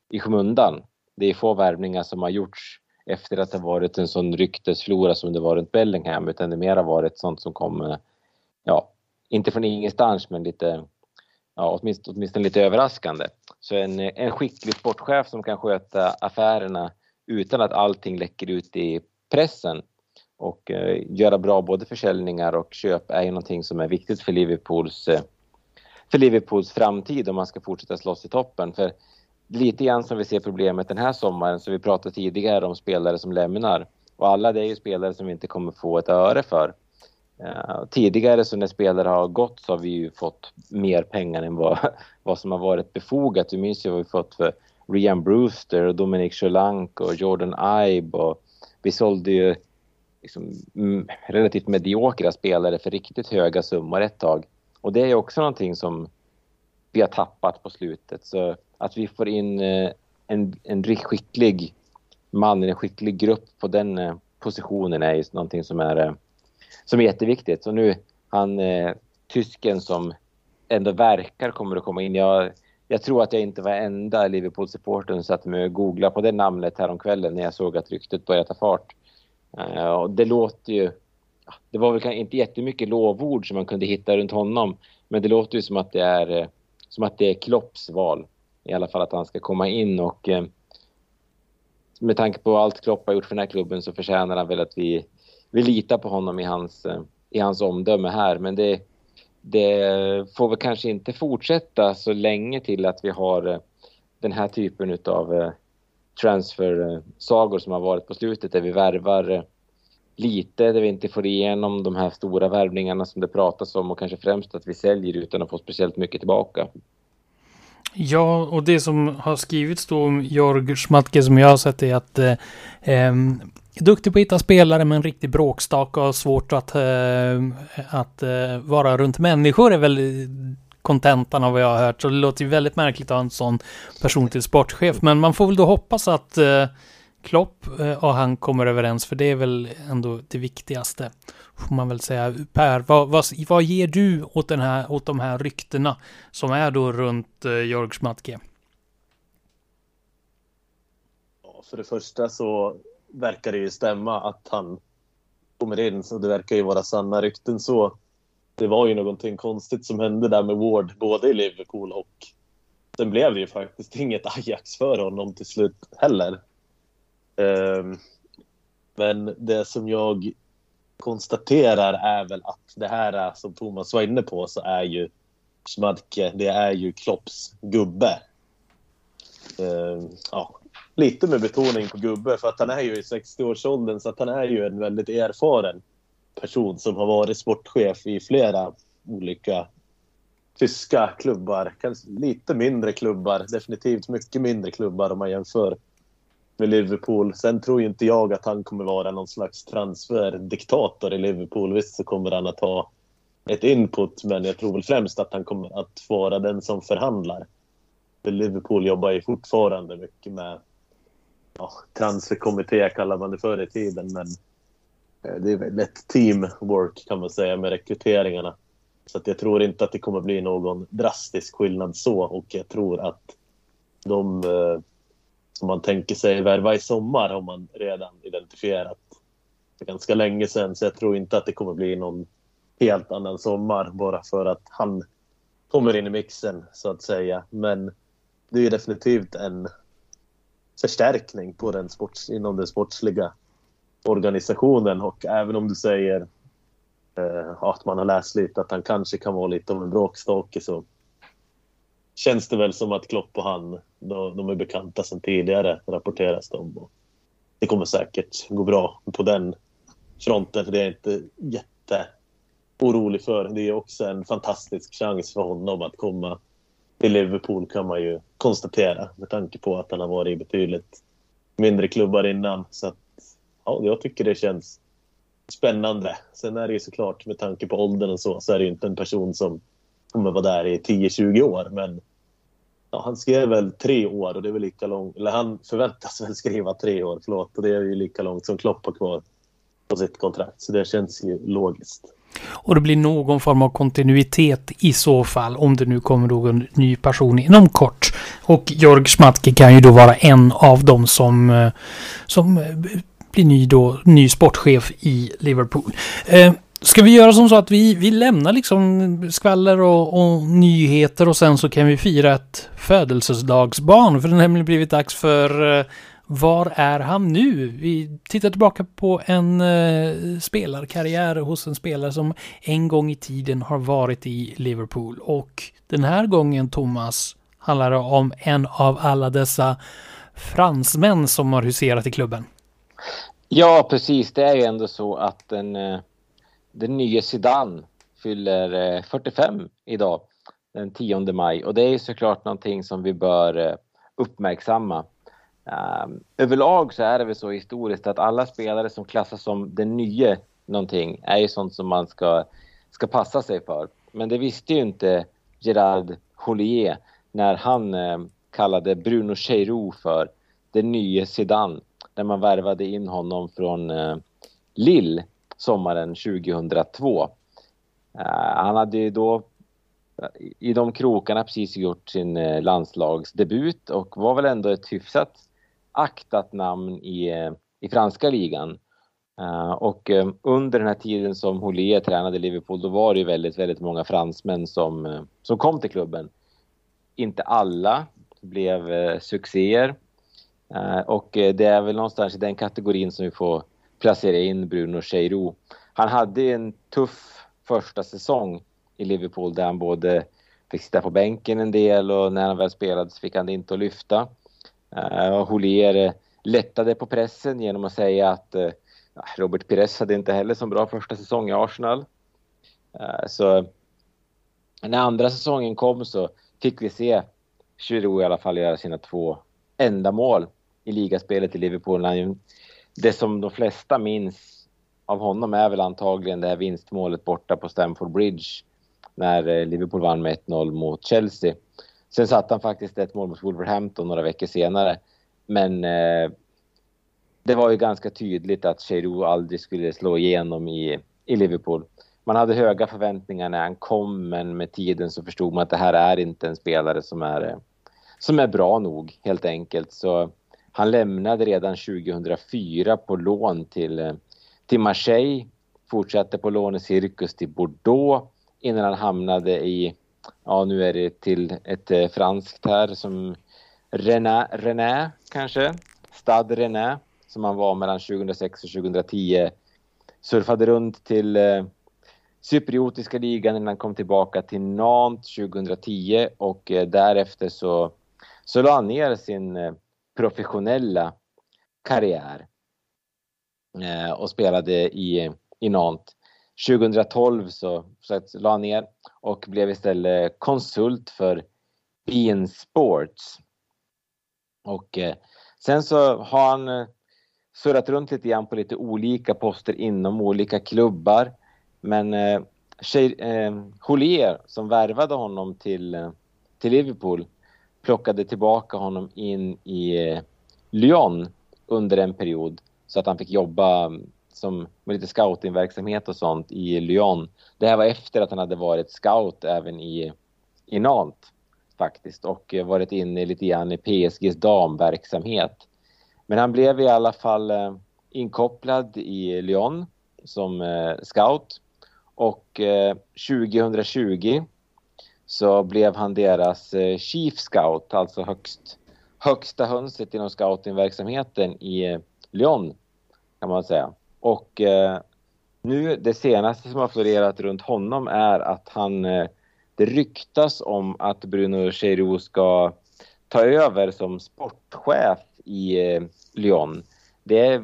i skymundan. Det är få värvningar som har gjorts efter att det varit en sån ryktesflora som det var runt Bellingham utan det mer har varit sånt som kom, eh, ja, inte från ingenstans men lite, ja, åtminstone, åtminstone lite överraskande. Så en, en skicklig sportchef som kan sköta affärerna utan att allting läcker ut i pressen och eh, göra bra både försäljningar och köp är ju någonting som är viktigt för Liverpools, eh, för Liverpools framtid om man ska fortsätta slåss i toppen. För lite grann som vi ser problemet den här sommaren, så vi pratade tidigare om spelare som lämnar. Och alla det är ju spelare som vi inte kommer få ett öre för. Uh, tidigare så när spelare har gått så har vi ju fått mer pengar än vad, vad som har varit befogat. Du minns ju vad vi fått för Rian Brewster och Dominic Solanke och Jordan Ibe och vi sålde ju liksom, mm, relativt mediokra spelare för riktigt höga summor ett tag. Och det är också någonting som vi har tappat på slutet. Så att vi får in eh, en, en skicklig man, en skicklig grupp på den eh, positionen är ju någonting som är, eh, som är jätteviktigt. Så nu han tysken som ändå verkar kommer att komma in. Jag, jag tror att jag inte var enda Liverpool-supporten som satt mig och googlade på det namnet häromkvällen när jag såg att ryktet började ta fart. Uh, det låter ju... Det var väl inte jättemycket lovord som man kunde hitta runt honom. Men det låter ju som att det är, eh, som att det är Klopps val i alla fall att han ska komma in och eh, med tanke på allt Klopp har gjort för den här klubben så förtjänar han väl att vi, vi litar på honom i hans, i hans omdöme här. Men det, det får väl kanske inte fortsätta så länge till att vi har eh, den här typen av eh, transfer-sagor som har varit på slutet där vi värvar eh, lite, där vi inte får igenom de här stora värvningarna som det pratas om och kanske främst att vi säljer utan att få speciellt mycket tillbaka. Ja, och det som har skrivits då om Jorg Schmatke som jag har sett är att eh, eh, duktig på att hitta spelare men riktigt bråkstaka och svårt att, eh, att eh, vara runt människor är väl kontentan av vad jag har hört. Så det låter ju väldigt märkligt att ha en sån person till sportchef. Men man får väl då hoppas att eh, Klopp eh, och han kommer överens, för det är väl ändå det viktigaste. Får man väl säga. Per, vad, vad, vad ger du åt, den här, åt de här ryktena som är då runt eh, Jörg Schmatke? För det första så verkar det ju stämma att han kommer in, så det verkar ju vara sanna rykten så. Det var ju någonting konstigt som hände där med Ward, både i Liverpool och sen blev det ju faktiskt inget Ajax för honom till slut heller. Ehm, men det som jag konstaterar är väl att det här som Thomas var inne på så är ju Schmadke, det är ju Klopps gubbe. Ehm, ja, lite med betoning på gubbe för att han är ju i 60-årsåldern så att han är ju en väldigt erfaren person som har varit sportchef i flera olika tyska klubbar. Kanske lite mindre klubbar, definitivt mycket mindre klubbar om man jämför med Liverpool. Sen tror inte jag att han kommer vara någon slags transferdiktator i Liverpool. Visst så kommer han att ha ett input, men jag tror väl främst att han kommer att vara den som förhandlar. För Liverpool jobbar ju fortfarande mycket med ja, transferkommitté kallar man det förr i tiden, men eh, det är väl ett teamwork kan man säga med rekryteringarna. Så att jag tror inte att det kommer bli någon drastisk skillnad så och jag tror att de eh, som man tänker sig värva i sommar har man redan identifierat för ganska länge sedan. Så jag tror inte att det kommer bli någon helt annan sommar bara för att han kommer in i mixen så att säga. Men det är definitivt en förstärkning på den sports, inom den sportsliga organisationen. Och även om du säger eh, att man har läst lite att han kanske kan vara lite av en bråkstake så känns det väl som att Klopp och han, de, de är bekanta sedan tidigare, rapporteras de. Och det kommer säkert gå bra på den fronten, för det är jag inte jätte orolig för. Det är också en fantastisk chans för honom att komma i Liverpool kan man ju konstatera med tanke på att han har varit i betydligt mindre klubbar innan. Så att, ja, jag tycker det känns spännande. Sen är det ju såklart med tanke på åldern och så, så är det ju inte en person som kommer vara där i 10-20 år. Men Ja, han skrev väl tre år och det är väl lika långt, eller han förväntas väl skriva tre år, förlåt, och det är ju lika långt som Klopp har kvar på sitt kontrakt. Så det känns ju logiskt. Och det blir någon form av kontinuitet i så fall om det nu kommer någon ny person inom kort. Och Jörg Schmatke kan ju då vara en av dem som, eh, som eh, blir ny, då, ny sportchef i Liverpool. Eh, Ska vi göra som så att vi, vi lämnar liksom skvaller och, och, nyheter och sen så kan vi fira ett födelsedagsbarn för det har nämligen blivit dags för eh, var är han nu? Vi tittar tillbaka på en eh, spelarkarriär hos en spelare som en gång i tiden har varit i Liverpool och den här gången Thomas handlar det om en av alla dessa fransmän som har huserat i klubben. Ja, precis. Det är ju ändå så att den, eh, den nya Zidane fyller eh, 45 idag, den 10 maj. Och det är ju såklart någonting som vi bör eh, uppmärksamma. Um, överlag så är det väl så historiskt att alla spelare som klassas som den nya någonting är ju sånt som man ska, ska passa sig för. Men det visste ju inte Gerard Houllier när han eh, kallade Bruno Cheirou för den nya Zidane. När man värvade in honom från eh, Lille sommaren 2002. Uh, ehm, han hade ju då eh, i de krokarna precis gjort sin eh, landslagsdebut och var väl ändå ett hyfsat aktat namn i, i franska ligan. Eh, och eh, under den här tiden som Houllier tränade Liverpool då var det ju väldigt, väldigt många fransmän som, eh, som kom till klubben. Inte alla blev succéer. och det är väl någonstans i den kategorin som vi får placera in Bruno Cheirou. Han hade en tuff första säsong i Liverpool där han både fick sitta på bänken en del och när han väl spelade så fick han det inte att lyfta. Eh, uh, Holier eh, lättade på pressen genom att säga att uh, Robert Pires hade inte heller så bra första säsong i Arsenal. Uh, så när andra säsongen kom så fick vi se Giroud i alla fall göra sina två enda mål i ligaspelet i Liverpool. Det som de flesta minns av honom är väl antagligen det här vinstmålet borta på Stamford Bridge när Liverpool vann med 1-0 mot Chelsea. Sen satte han faktiskt ett mål mot Wolverhampton några veckor senare. Men eh, det var ju ganska tydligt att Cheiro aldrig skulle slå igenom i, i Liverpool. Man hade höga förväntningar när han kom men med tiden så förstod man att det här är inte en spelare som är, eh, som är bra nog helt enkelt. Så han lämnade redan 2004 på lån till, eh, till Marseille, fortsatte på lånecirkus till Bordeaux innan han hamnade i, ja nu är det till ett eh, franskt här som René, René kanske, Stade René som han var mellan 2006 och 2010. Surfade runt till eh, cypriotiska ligan innan han kom tillbaka till Nantes 2010 och eh, därefter så, så la han ner sin eh, professionella karriär eh, och spelade i, i Nantes. 2012 så, så la han ner och blev istället konsult för Bean Sports. Och eh, sen så har han eh, surrat runt lite grann på lite olika poster inom olika klubbar. Men eh, eh, Holier som värvade honom till, eh, till Liverpool plockade tillbaka honom in i eh, Lyon under en period så att han fick jobba mm, som med lite scoutingverksamhet och sånt i Lyon. Det här var efter att han hade varit scout även i, i Nantes faktiskt och varit inne lite grann i PSGs damverksamhet. Men han blev i alla fall eh, inkopplad i Lyon som eh, scout och eh, 2020 så blev han deras eh, chief scout, alltså högst, högsta hönset inom scoutingverksamheten i eh, Lyon kan man säga. Och eh, nu det senaste som har florerat runt honom är att han, eh, det ryktas om att Bruno Cheirou ska ta över som sportchef i eh, Lyon. Det är,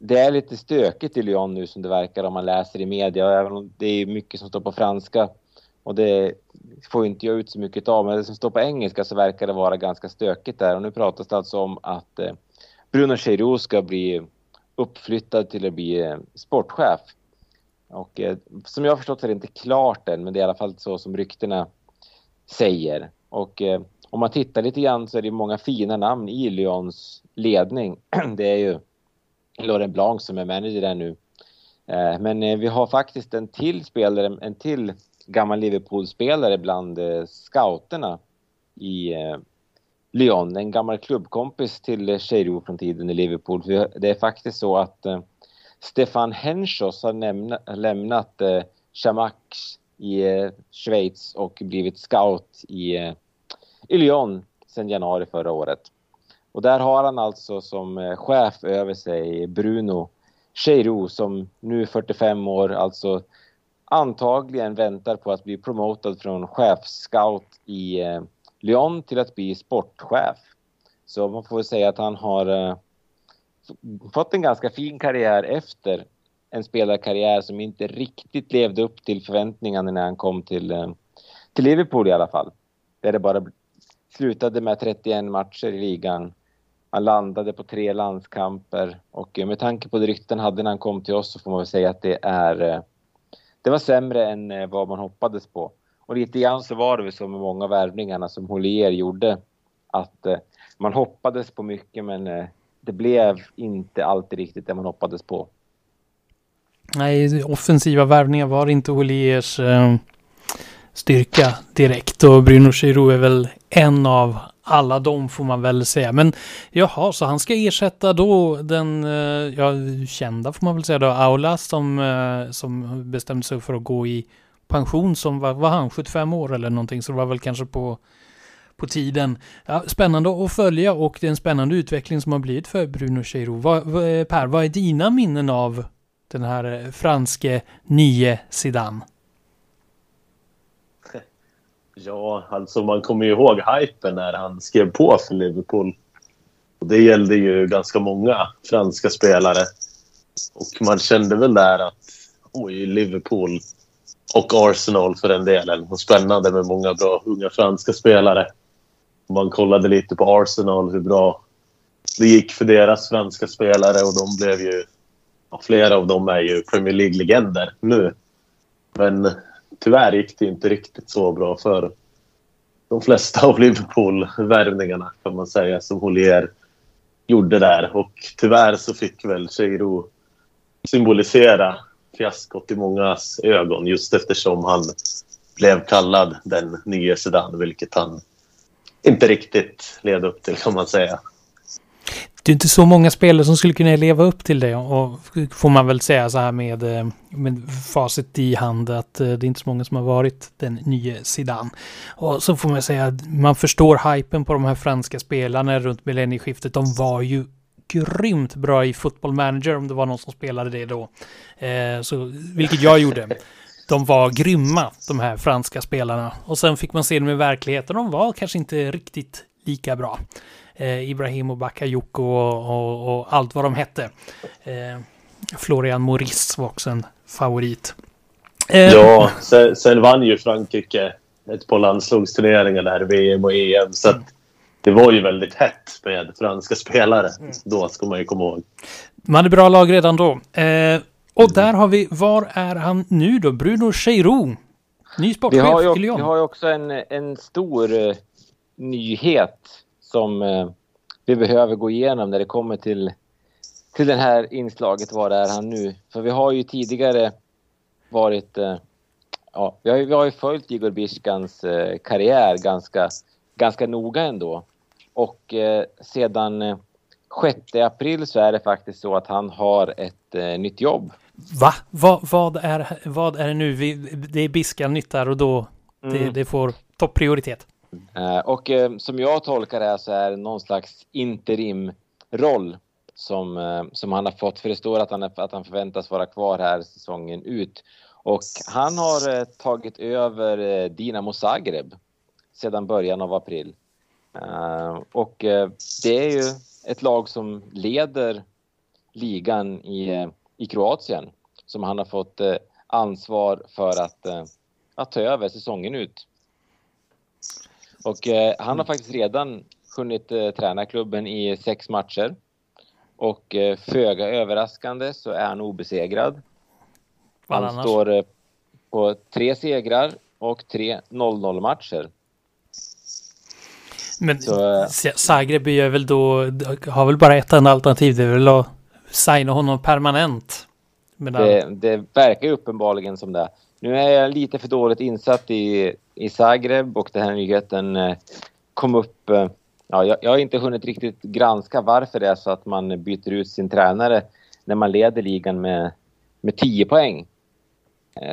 det är lite stökigt i Lyon nu som det verkar om man läser i media, även om det är mycket som står på franska och det får inte jag ut så mycket av. Men det som står på engelska så verkar det vara ganska stökigt där. Och nu pratas det alltså om att eh, Bruno Cheirou ska bli uppflyttad till att bli eh, sportchef. Och eh, som jag har förstått så är det inte klart än, men det är i alla fall så som ryktena säger. Och eh, om man tittar lite grann så är det många fina namn i Lyons ledning. Det är ju Laurent Blanc som är manager där nu. Eh, men eh, vi har faktiskt en till spelare, en till gammal Liverpool-spelare bland eh, scouterna i eh, Lyon. En gammal klubbkompis till Cheiro Cheirou från tiden i Liverpool. För Det är faktiskt så att eh, Stefan Henschos har nämna, lämnat eh, Chamax i eh, Schweiz och blivit scout i, eh, i Lyon sedan januari förra året. Och där har han alltså som eh, chef över sig Bruno Cheirou som nu är 45 år, alltså antagligen väntar på att bli promotad från chefscout i eh, Lyon till att bli sportchef. Så man får väl säga att han har eh, fått en ganska fin karriär efter en spelarkarriär som inte riktigt levde upp till förväntningarna när han kom till, eh, till Liverpool i alla fall. Där det bara slutade med 31 matcher i ligan. Han landade på tre landskamper och eh, med tanke på det rykten hade när han kom till oss så får man väl säga att det är eh, det var sämre än eh, vad man hoppades på. Och lite grann så var det väl så med många av värvningarna som Holier gjorde. Att eh, man hoppades på mycket men eh, det blev inte alltid riktigt det man hoppades på. Nej, offensiva värvningar var inte Holiers eh, styrka direkt och Bruno Giroud är väl en av alla dem får man väl säga. Men jaha, så han ska ersätta då den eh, ja, kända får man väl säga då, Aulas som, eh, som bestämde sig för att gå i pension som var, var han 75 år eller någonting så det var väl kanske på på tiden. Ja, spännande att följa och det är en spännande utveckling som har blivit för Bruno Cheiro. Eh, per, vad är dina minnen av den här eh, franske nye Zidane? Ja, alltså man kommer ju ihåg hypen när han skrev på för Liverpool. Och det gällde ju ganska många franska spelare. Och man kände väl där att oj, Liverpool och Arsenal för den delen. Spännande med många bra unga franska spelare. Man kollade lite på Arsenal, hur bra det gick för deras franska spelare och de blev ju... Ja, flera av dem är ju Premier League-legender nu. Men tyvärr gick det inte riktigt så bra för de flesta av Liverpool-värvningarna kan man säga som Holier gjorde där. Och tyvärr så fick väl Cheiro symbolisera fiaskot i mångas ögon just eftersom han blev kallad den nya Zidane, vilket han inte riktigt led upp till kan man säga. Det är inte så många spelare som skulle kunna leva upp till det och får man väl säga så här med, eh, med facit i hand att eh, det är inte så många som har varit den nya Zidane. Och så får man säga att man förstår hypen på de här franska spelarna runt millennieskiftet. De var ju grymt bra i football manager om det var någon som spelade det då. Eh, så, vilket jag gjorde. De var grymma, de här franska spelarna. Och sen fick man se dem i verkligheten. De var kanske inte riktigt lika bra. Eh, Ibrahim och Bakayoko och, och, och, allt vad de hette. Eh, Florian Maurice var också en favorit. Eh, ja, sen, sen, vann ju Frankrike ett par landslagsturneringar där, VM och EM. Så att det var ju väldigt hett med franska spelare. Mm. Då ska man ju komma ihåg. Man hade bra lag redan då. Eh, och där har vi, var är han nu då? Bruno Cheirou. Ny sportchef vi har ju, i Lyon. Vi har ju också en, en stor uh, nyhet som uh, vi behöver gå igenom när det kommer till, till det här inslaget. Var är han nu? För vi har ju tidigare varit... Uh, ja, vi har, vi har ju följt Igor Biskans karriär ganska, ganska noga ändå. Och sedan 6 april så är det faktiskt så att han har ett nytt jobb. Va? Va? Vad, är, vad är det nu? Vi, det är Biskan nytt här och då mm. det, det får topprioritet. Uh, och uh, som jag tolkar det så är det någon slags interimroll som, uh, som han har fått. För det står att han, att han förväntas vara kvar här säsongen ut. Och han har tagit över Dinamo Zagreb sedan början av april. Och det är ju ett lag som leder ligan i i Kroatien som han har fått eh, ansvar för att, eh, att ta över säsongen ut. Och eh, han har faktiskt redan hunnit eh, träna klubben i sex matcher. Och eh, föga överraskande så är han obesegrad. Han står eh, på tre segrar och tre 0-0 matcher. Men Så, eh, Zagreb är väl då, har väl bara ett enda alternativ, det är väl att signa honom permanent. Men Det, det verkar uppenbarligen som det. Nu är jag lite för dåligt insatt i, i Zagreb och den här nyheten eh, kom upp. eh, Ja, jag, jag har inte hunnit riktigt granska varför det är så att man byter ut sin tränare när man leder ligan med, med 10 poäng.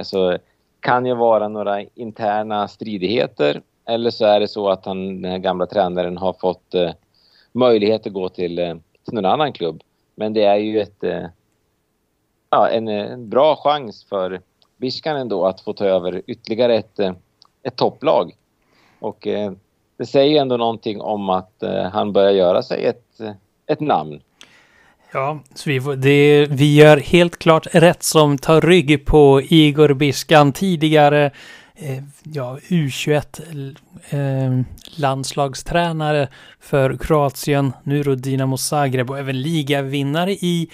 Så kan ju vara några interna stridigheter eller så är det så att han, den här gamla tränaren har fått eh, möjlighet att gå till, eh, till någon annan klubb. Men det är ju ett, eh, ja, en, eh, en bra chans för Biskan ändå att få ta över ytterligare ett, eh, ett topplag. Och eh, det säger ju ändå någonting om att eh, han börjar göra sig ett, eh, ett namn. Ja, så vi, det, vi gör helt klart rätt som tar rygg på Igor Biskan, tidigare Eh, ja, U21 eh, landslagstränare för Kroatien, nu då Dinamo Zagreb och även ligavinnare i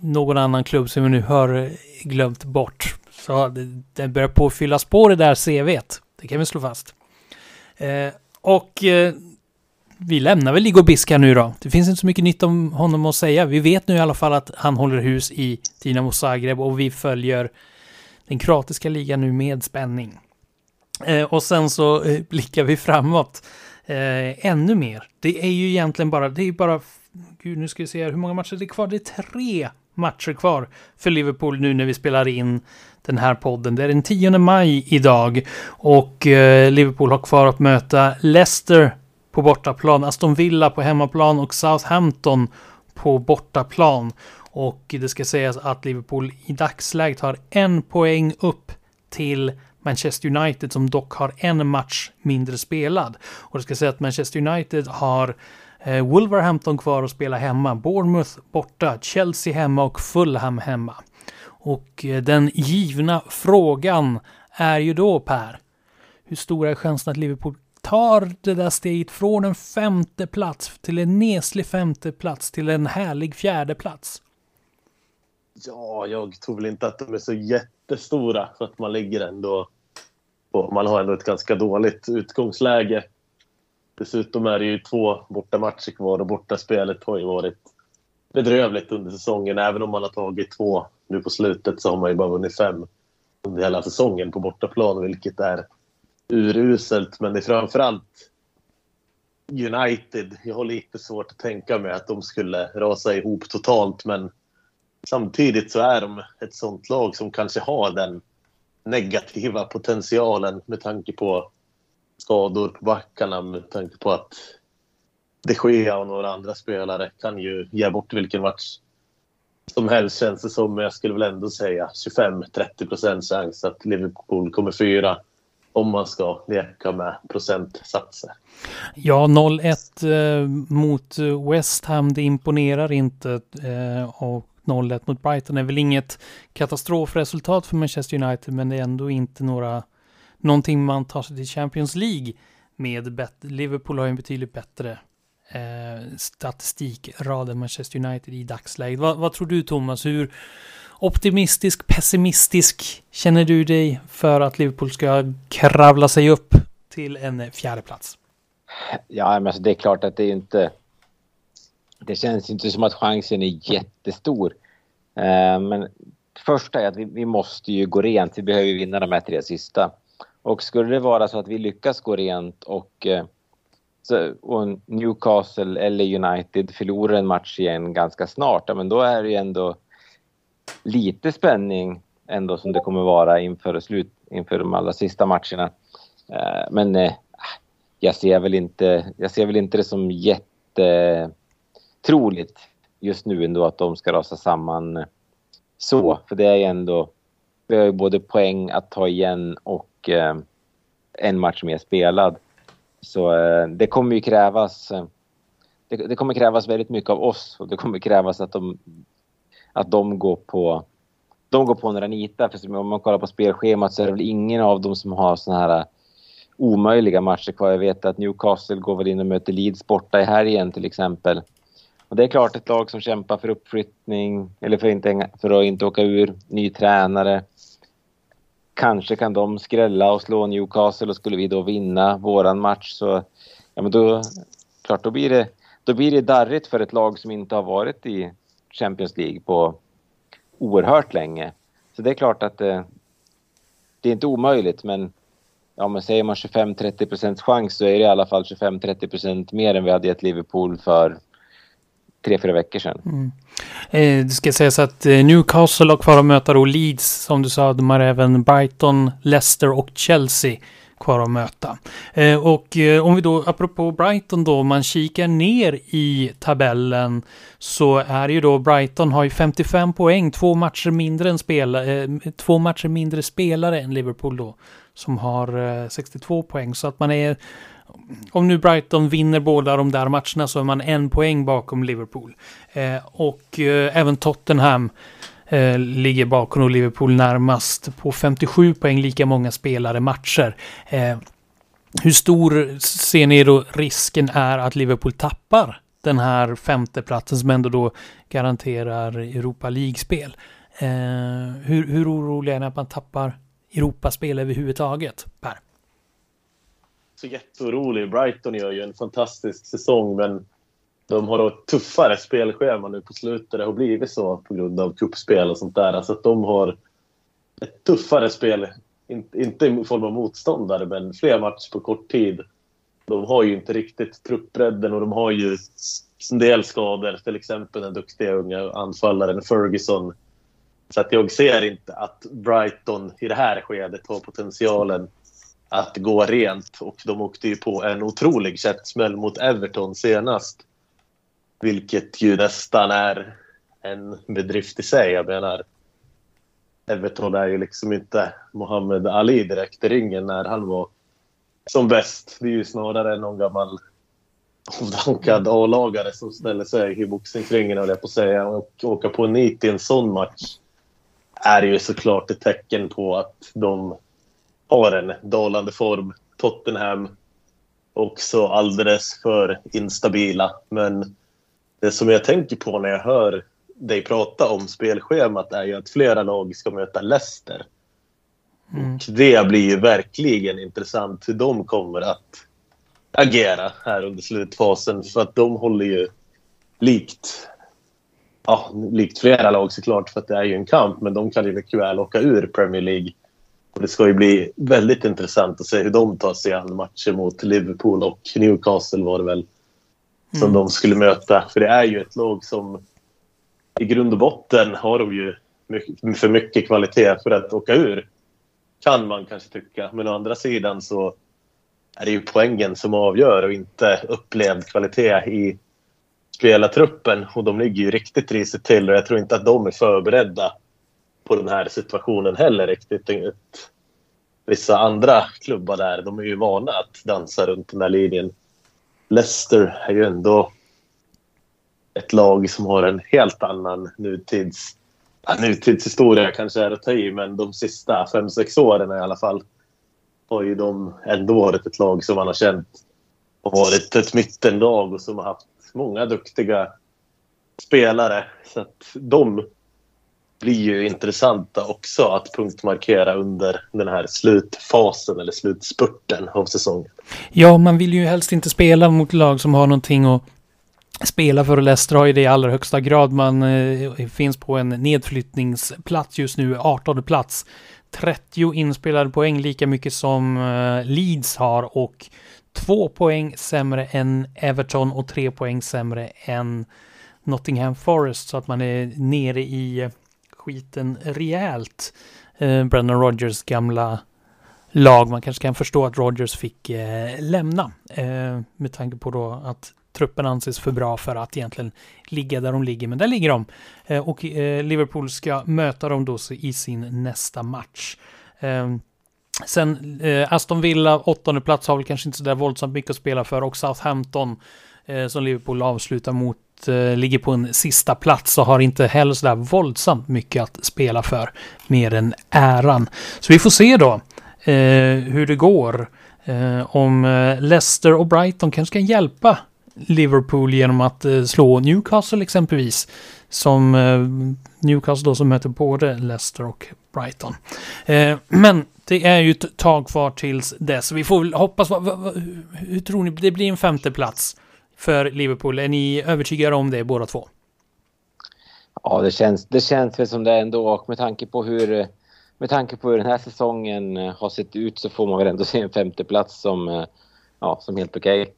någon annan klubb som vi nu har glömt bort. Så det, det börjar på att fyllas på det där CVt. Det kan vi slå fast. Eh, och eh, vi lämnar väl Igor Biska nu då. Det finns inte så mycket nytt om honom att säga. Vi vet nu i alla fall att han håller hus i Dinamo Zagreb och vi följer kroatiska ligan nu med spänning. Eh, och sen så eh, blickar vi framåt eh, ännu mer. Det är ju egentligen bara, det är bara, gud nu ska vi se här, hur många matcher det är kvar? Det är tre matcher kvar för Liverpool nu när vi spelar in den här podden. Det är den 10 maj idag och eh, Liverpool har kvar att möta Leicester på bortaplan, Aston Villa på hemmaplan och Southampton på bortaplan. Och det ska sägas att Liverpool i dagsläget har en poäng upp till Manchester United som dock har en match mindre spelad. Och det ska sägas att Manchester United har eh, Wolverhampton kvar att spela hemma, Bournemouth borta, Chelsea hemma och Fulham hemma. Och eh, den givna frågan är ju då Per, hur stora är chansen att Liverpool tar det där steget från en femte plats till en neslig femte plats till en härlig fjärde plats? Ja, jag tror väl inte att de är så jättestora för att man ligger ändå på, man har ändå ett ganska dåligt utgångsläge. Dessutom är det ju två bortamatcher kvar och bortaspelet har ju varit bedrövligt under säsongen. Även om man har tagit två nu på slutet så har man ju bara vunnit fem under hela säsongen på bortaplan, vilket är uruselt. Men det är framförallt United. Jag har lite svårt att tänka mig att de skulle rasa ihop totalt, men samtidigt så är de ett sånt lag som kanske har den negativa potentialen med tanke på skador på backarna, med tanke på att de Gea och några andra spelare kan ju ge bort vilken match som helst känns det som. Men jag skulle väl ändå säga 25-30 procents chans att Liverpool kommer fyra om man ska leka med procentsatser. Ja, 0-1 eh, mot West Ham, det imponerar inte. Eh, och 0-1 mot Brighton är väl inget katastrofresultat för Manchester United, men det är ändå inte några, någonting man tar sig till Champions League med. Bet- Liverpool har ju en betydligt bättre eh, statistikrad än Manchester United i dagsläget. Vad, vad tror du Thomas? Hur optimistisk, pessimistisk känner du dig för att Liverpool ska kravla sig upp till en fjärde plats? Ja, men alltså det är klart att det är inte... Det känns inte som att chansen är jättestor. Eh, men första är att vi, vi måste ju gå rent. Vi behöver ju vinna de här tre sista. Och skulle det vara så att vi lyckas gå rent och, eh, så, och Newcastle eller United förlorar en match igen ganska snart, ja, men då är det ju ändå lite spänning ändå som det kommer vara inför slut, inför de allra sista matcherna. Eh, men eh, jag ser väl inte, jag ser väl inte det som jätte troligt just nu ändå att de ska rasa samman så. För det är ju ändå, vi har ju både poäng att ta igen och eh, en match mer spelad. Så eh, det kommer ju krävas, eh, det, det kommer krävas väldigt mycket av oss och det kommer krävas att de, att de går på de går på några nitar. För om man kollar på spelschemat så är det väl ingen av dem som har såna här eh, omöjliga matcher kvar. Jag vet att Newcastle går väl in och möter Leeds borta i helgen till exempel. Och det är klart ett lag som kämpar för uppflyttning eller för, inte, för att inte åka ur, ny tränare. Kanske kan de skrälla och slå Newcastle och skulle vi då vinna våran match så ja men då, klart, då blir det, då blir det darrigt för ett lag som inte har varit i Champions League på oerhört länge. Så det är klart att det, det är inte omöjligt, men ja, men säger man 25-30 procents chans så är det i alla fall 25-30 procent mer än vi hade gett Liverpool för tre, fyra veckor sedan. Mm. Eh, det ska sägas att eh, Newcastle har kvar att möta då Leeds, som du sa, de har även Brighton, Leicester och Chelsea kvar att möta. Eh, och eh, om vi då, apropå Brighton då, om man kikar ner i tabellen så är ju då Brighton har ju 55 poäng, två matcher mindre än spela, eh, två matcher mindre spelare än Liverpool då, som har eh, 62 poäng. Så att man är om nu Brighton vinner båda de där matcherna så är man en poäng bakom Liverpool. Eh, och eh, även Tottenham eh, ligger bakom och Liverpool närmast på 57 poäng, lika många spelade matcher. Eh, hur stor ser ni då risken är att Liverpool tappar den här femteplatsen som ändå då garanterar Europa League-spel? Eh, hur, hur oroliga är ni att man tappar Europaspel överhuvudtaget, Per? Så jätteorolig. Brighton gör ju en fantastisk säsong, men de har då ett tuffare spelschema nu på slutet. Det har blivit så på grund av kuppspel och sånt där. Alltså att de har ett tuffare spel. Inte i form av motståndare, men fler matcher på kort tid. De har ju inte riktigt truppbredden och de har ju en del skador. Till exempel den duktiga unga anfallaren Ferguson. Så att jag ser inte att Brighton i det här skedet har potentialen att gå rent. Och de åkte ju på en otrolig käftsmäll mot Everton senast. Vilket ju nästan är en bedrift i sig. Jag menar, Everton är ju liksom inte Muhammad Ali direkt i ringen när han var som bäst. Det är ju snarare någon gammal avdankad A-lagare som ställer sig i boxningsringen, höll jag på att säga. Och åka på en nit i en sån match är ju såklart ett tecken på att de har en dalande form. Tottenham också alldeles för instabila. Men det som jag tänker på när jag hör dig prata om spelschemat är ju att flera lag ska möta Leicester. Mm. Och det blir ju verkligen intressant hur de kommer att agera här under slutfasen. För att de håller ju likt, ja, likt flera lag såklart för att det är ju en kamp. Men de kan ju mycket väl åka ur Premier League. Och det ska ju bli väldigt intressant att se hur de tar sig an matcher mot Liverpool och Newcastle var det väl som mm. de skulle möta. För det är ju ett lag som i grund och botten har de ju mycket, för mycket kvalitet för att åka ur. Kan man kanske tycka. Men å andra sidan så är det ju poängen som avgör och inte upplevd kvalitet i spelartruppen. Och de ligger ju riktigt risigt till och jag tror inte att de är förberedda på den här situationen heller riktigt. Vissa andra klubbar där, de är ju vana att dansa runt den här linjen. Leicester är ju ändå ett lag som har en helt annan nutids... Ja, nutidshistoria kanske är att ta i, men de sista fem sex åren i alla fall har ju de ändå varit ett lag som man har känt och varit ett mittenlag och som har haft många duktiga spelare. Så att de blir ju intressanta också att punktmarkera under den här slutfasen eller slutspurten av säsongen. Ja, man vill ju helst inte spela mot lag som har någonting att spela för. och Leicester har ju det i allra högsta grad. Man eh, finns på en nedflyttningsplats just nu, 18 plats. 30 inspelade poäng, lika mycket som eh, Leeds har och två poäng sämre än Everton och tre poäng sämre än Nottingham Forest. Så att man är nere i eh, skiten rejält. Eh, Brendan Rogers gamla lag. Man kanske kan förstå att Rogers fick eh, lämna. Eh, med tanke på då att truppen anses för bra för att egentligen ligga där de ligger. Men där ligger de. Eh, och eh, Liverpool ska möta dem då i sin nästa match. Eh, sen eh, Aston Villa, åttonde plats, har väl kanske inte så där våldsamt mycket att spela för. Och Southampton eh, som Liverpool avslutar mot Eh, ligger på en sista plats och har inte heller sådär våldsamt mycket att spela för. Mer än äran. Så vi får se då eh, hur det går. Eh, om eh, Leicester och Brighton kanske kan hjälpa Liverpool genom att eh, slå Newcastle exempelvis. Som eh, Newcastle då som möter både Leicester och Brighton. Eh, men det är ju ett tag kvar tills dess. Vi får väl hoppas... Vad, vad, hur tror ni? Det blir en femte plats för Liverpool. Är ni övertygade om det båda två? Ja, det känns, det känns väl som det ändå och med tanke på hur med tanke på hur den här säsongen eh, har sett ut så får man väl ändå se en femteplats som, eh, ja, som helt okej.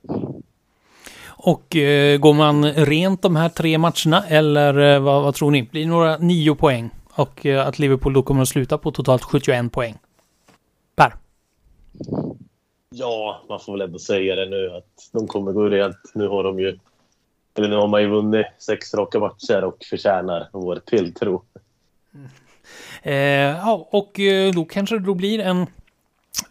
Och eh, går man rent de här tre matcherna eller eh, vad, vad, tror ni? Blir det några nio poäng? Och eh, att Liverpool då kommer att sluta på totalt 71 poäng. Per? Ja, man får väl ändå säga det nu att de kommer gå rent. Nu har de ju eller nu har man ju vunnit sex raka matcher och förtjänar vår tilltro. Mm. Eh, ja, och eh, då kanske det då blir en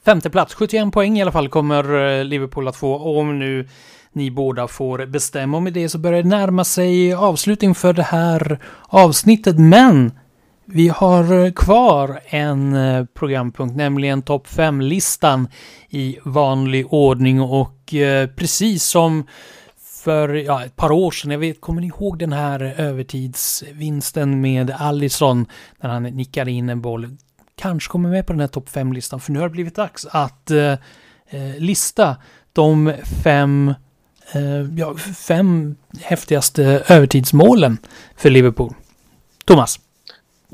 femte plats. 71 poäng i alla fall kommer eh, Liverpool att få. om nu ni båda får bestämma. Och med det så börjar det närma sig avslutning för det här avsnittet. Men vi har eh, kvar en eh, programpunkt, nämligen topp 5-listan i vanlig ordning. Och eh, precis som för ja, ett par år sedan. Jag vet, kommer ni ihåg den här övertidsvinsten med Allison när han nickade in en boll? Kanske kommer med på den här topp 5-listan, för nu har det blivit dags att eh, lista de fem, eh, ja, fem häftigaste övertidsmålen för Liverpool. Thomas?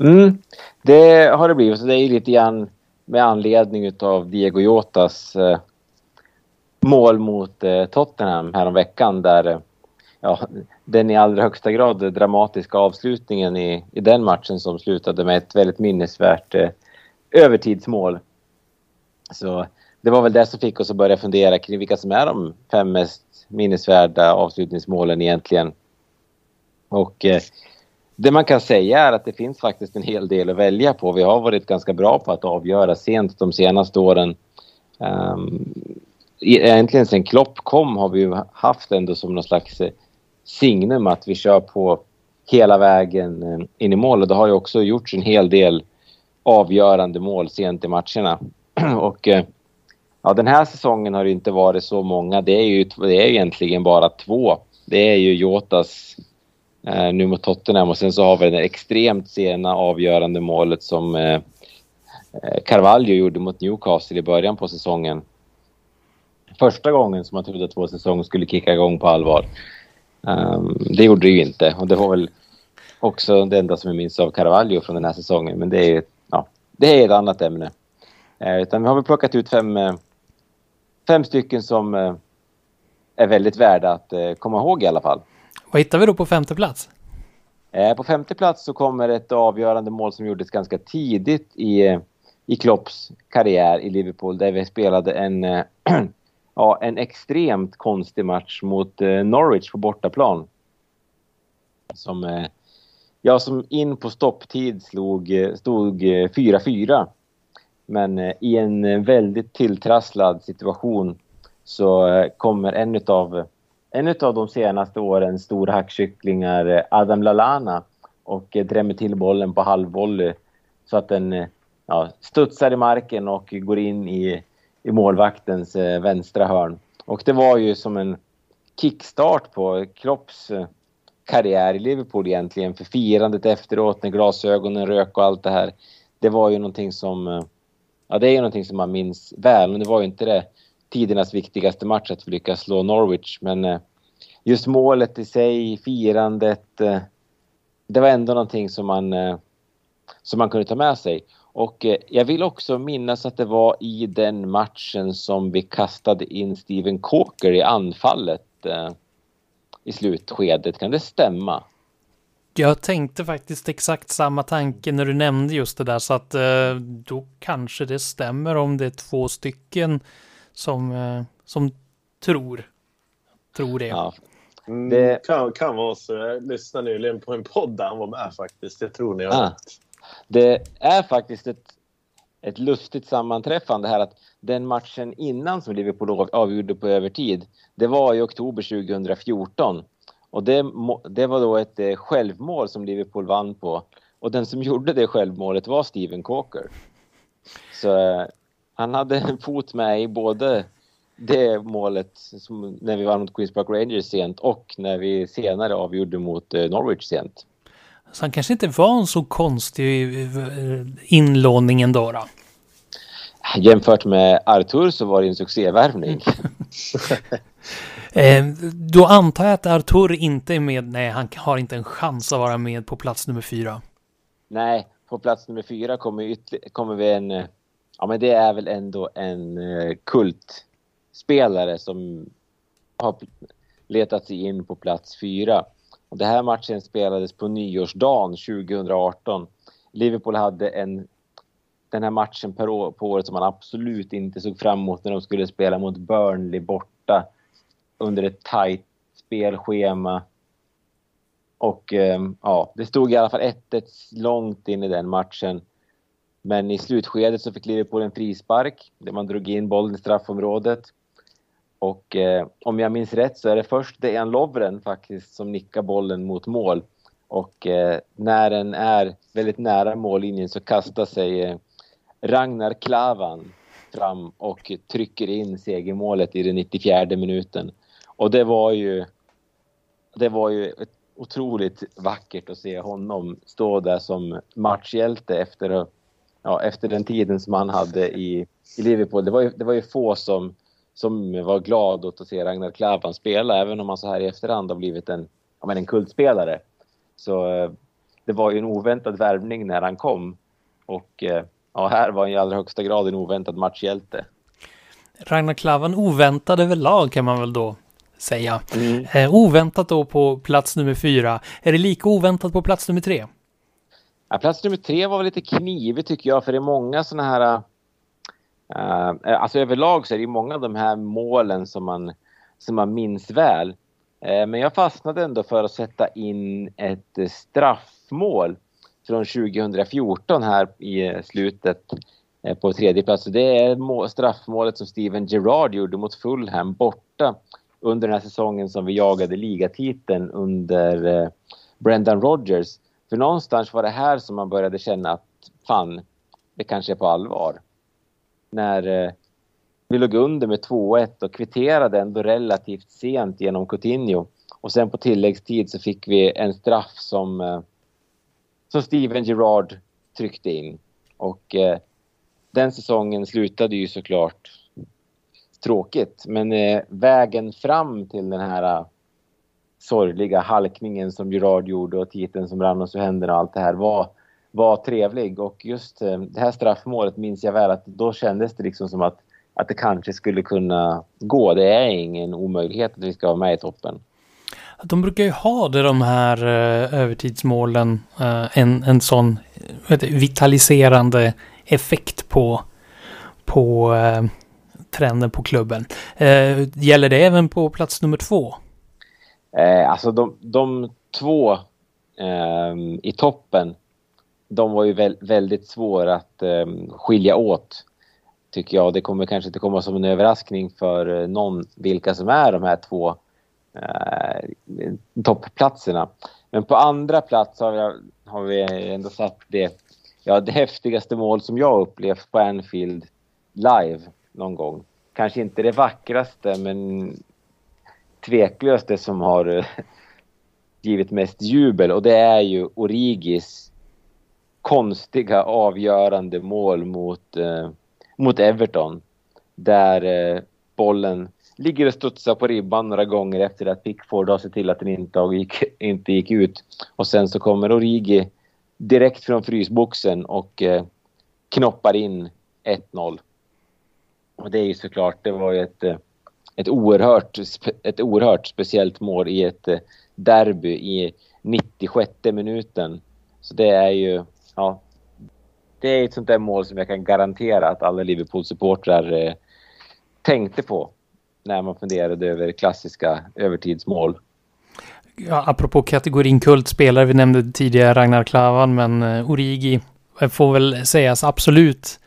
Mm, det har det blivit. Det är lite grann med anledning av Diego Jotas eh, mål mot eh, Tottenham häromveckan där eh, ja, den i allra högsta grad dramatiska avslutningen i, i den matchen som slutade med ett väldigt minnesvärt eh, övertidsmål. Så det var väl det som fick oss att börja fundera kring vilka som är de fem mest minnesvärda avslutningsmålen egentligen. Och eh, det man kan säga är att det finns faktiskt en hel del att välja på. Vi har varit ganska bra på att avgöra sent de senaste åren. Um, egentligen sen Klopp kom har vi ju haft ändå som någon slags eh, signum att vi kör på hela vägen eh, in i mål och det har ju också gjorts en hel del avgörande mål sent i matcherna. och eh, ja, den här säsongen har det inte varit så många. Det är ju det är egentligen bara två. Det är ju Jotas eh, nu mot Tottenham och sen så har vi det extremt sena avgörande målet som eh, eh, Carvalho gjorde mot Newcastle i början på säsongen första gången som man trodde att vår säsong skulle kicka igång på allvar. Um, det gjorde det ju inte och det var väl också det enda som jag minns av Carvalho från den här säsongen. Men det är, ja, det är ett annat ämne. Eh, utan vi har väl plockat ut fem, eh, fem stycken som eh, är väldigt värda att eh, komma ihåg i alla fall. Vad hittar vi då på femte plats? Eh, på femte plats så kommer ett avgörande mål som gjordes ganska tidigt i, eh, i Klopps karriär i Liverpool där vi spelade en eh, ja, en extremt konstig match mot eh, Norwich på bortaplan. Som, eh, ja, som in på stopptid slog, stod 4-4. Men i en väldigt tilltrasslad situation så kommer en av en av de senaste årens stora hackkycklingar, Adam Lalana, och drämmer till bollen på halvvolley så att den eh, ja, studsar i marken och går in i i målvaktens eh, vänstra hörn. Och det var ju som en kickstart på Klopps eh, karriär i Liverpool egentligen. För firandet efteråt när glasögonen rök och allt det här. Det var ju någonting som... Eh, ja, det är ju någonting som man minns väl. Men det var ju inte det tidernas viktigaste match att lyckas slå Norwich. Men eh, just målet i sig, firandet. Eh, det var ändå någonting som man, eh, som man kunde ta med sig. Och eh, jag vill också minnas att det var i den matchen som vi kastade in Steven Coker i anfallet eh, i slutskedet. Kan det stämma? Jag tänkte faktiskt exakt samma tanke när du nämnde just det där så att eh, då kanske det stämmer om det är två stycken som, eh, som tror, tror det. Ja. Mm, det kan, kan vara så. Jag lyssnade nyligen på en podd där han var med faktiskt. Jag tror ni har ah. Det är faktiskt ett, ett lustigt sammanträffande här att den matchen innan som Liverpool avgjorde på övertid, det var i oktober 2014. Och det, det var då ett eh, självmål som Liverpool vann på. Och den som gjorde det självmålet var Steven Coker. Så eh, han hade en fot med i både det målet som, när vi vann mot Queens Park Rangers sent och när vi senare avgjorde mot eh, Norwich sent. Så han kanske inte var en så konstig eh, inlåning ändå då? Jämfört med Artur så var det en succévärvning. Eh, då antar jag att Artur inte är med. Nej, han har inte en chans att vara med på plats nummer fyra. Nej, på plats nummer fyra kommer, kommer vi en... Ja, men det är väl ändå en eh, kultspelare som har letat sig in på plats fyra. Och det här matchen spelades på nyårsdagen 2018. Liverpool hade en, den här matchen per år, på året som man absolut inte såg fram emot när de skulle spela mot Burnley borta under ett tajt spelschema. Och eh, ja, det stod i alla fall 1-1 långt in i den matchen. Men i slutskedet så fick Liverpool en frispark där man drog in bollen i straffområdet. Och eh, om jag minns rätt så är det först Dejan Lovren faktiskt som nickar bollen mot mål. Och eh, när den är väldigt nära mållinjen så kastar sig eh, Ragnar Klavan fram och trycker in segermålet i den 94 minuten. Och det var ju, det var ju otroligt vackert att se honom stå där som matchhjälte efter, att ja, efter den tiden som han hade i, i Liverpool. Det var ju, det var ju få som, som var glad åt att se Ragnar Klavan spela, även om han så här i efterhand har blivit en, ja, men en kultspelare. Så eh, det var ju en oväntad värvning när han kom. Och eh, ja, här var han i allra högsta grad en oväntad matchhjälte. Ragnar Klavan oväntad överlag kan man väl då säga. Mm. Eh, oväntat då på plats nummer fyra. Är det lika oväntat på plats nummer tre? Ja, plats nummer tre var väl lite knivig tycker jag, för det är många sådana här... Uh, alltså överlag så är det ju många av de här målen som man, som man minns väl. Uh, men jag fastnade ändå för att sätta in ett straffmål från 2014 här i slutet på tredje plats. Det är straffmålet som Steven Gerrard gjorde mot Fulham borta under den här säsongen som vi jagade ligatiteln under Brendan Rodgers. För någonstans var det här som man började känna att fan, det kanske är på allvar. När eh, vi låg under med 2-1 och kvitterade ändå relativt sent genom Coutinho. Och sen på tilläggstid så fick vi en straff som, eh, som Steven Gerrard tryckte in. Och eh, den säsongen slutade ju såklart tråkigt. Men eh, vägen fram till den här eh, sorgliga halkningen som Gerard gjorde och titeln som rann oss ur händerna och allt det här var, var trevlig. Och just eh, det här straffmålet minns jag väl att då kändes det liksom som att, att det kanske skulle kunna gå. Det är ingen omöjlighet att vi ska vara med i toppen. De brukar ju ha det, de här eh, övertidsmålen, eh, en, en sån vet vitaliserande effekt på, på trenden på klubben. Gäller det även på plats nummer två? Eh, alltså de, de två eh, i toppen, de var ju väl, väldigt svåra att eh, skilja åt. Tycker jag. Det kommer kanske inte komma som en överraskning för eh, någon vilka som är de här två eh, toppplatserna. Men på andra plats har vi, har vi ändå satt det, ja, det häftigaste mål som jag upplevt på Anfield live någon gång. Kanske inte det vackraste men tveklöst det som har eh, givit mest jubel och det är ju Origis konstiga avgörande mål mot, eh, mot Everton. Där eh, bollen ligger och studsar på ribban några gånger efter att Pickford har sett till att den inte, gick, inte gick ut. Och sen så kommer Origi direkt från frysboxen och eh, knoppar in 1-0. Och det är ju såklart, det var ju ett, eh, ett, oerhört, ett oerhört speciellt mål i ett eh, derby i 96 minuten. Så det är ju, ja, det är ett sånt där mål som jag kan garantera att alla Liverpool-supportrar eh, tänkte på när man funderade över klassiska övertidsmål. Ja, apropå kategorin kultspelare, vi nämnde tidigare Ragnar Klavan, men eh, Origi eh, får väl sägas absolut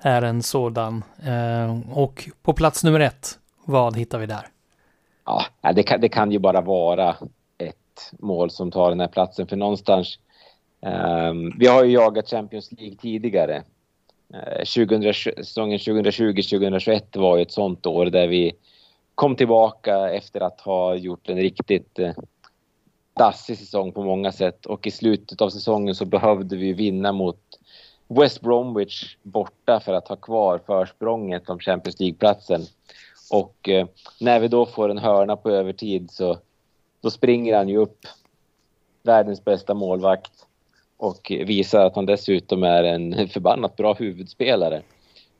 är en sådan. Eh, och på plats nummer ett, vad hittar vi där? Ja, det kan, det kan ju bara vara ett mål som tar den här platsen. För någonstans... Um, vi har ju jagat Champions League tidigare. Eh, uh, 2020, säsongen 2020-2021 var ju ett sånt år där vi kom tillbaka efter att ha gjort en riktigt uh, dassig säsong på många sätt. Och i slutet av säsongen så behövde vi vinna mot West Bromwich borta för att ha kvar försprånget om Champions League-platsen. Och eh, när vi då får en hörna på övertid så då springer han ju upp, världens bästa målvakt och visar att han dessutom är en förbannat bra huvudspelare.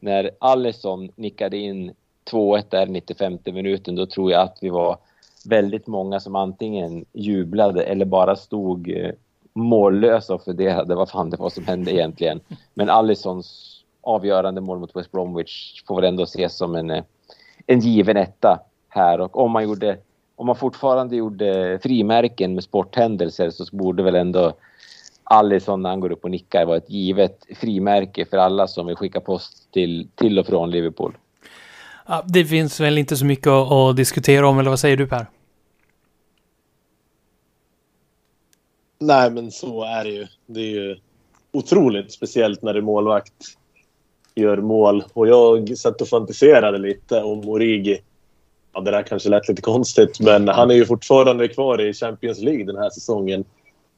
När Allison nickade in 2-1 där 95 minuten, då tror jag att vi var väldigt många som antingen jublade eller bara stod eh, mållösa och funderade vad fan det var som hände egentligen. Men Allisons avgörande mål mot West Bromwich får väl ändå ses som en, eh, en given etta här. Och om man, gjorde, om man fortfarande gjorde frimärken med sporthändelser så borde väl ändå Allison när han går upp och nickar vara ett givet frimärke för alla som vill skicka post till, till och från Liverpool. Ja, det finns väl inte så mycket att, att diskutera om, eller vad säger du Per? Nej, men så är det ju. Det är ju otroligt speciellt när du målvakt gör mål. Och jag satt och fantiserade lite om Origi. Ja, det där kanske lät lite konstigt, men han är ju fortfarande kvar i Champions League den här säsongen.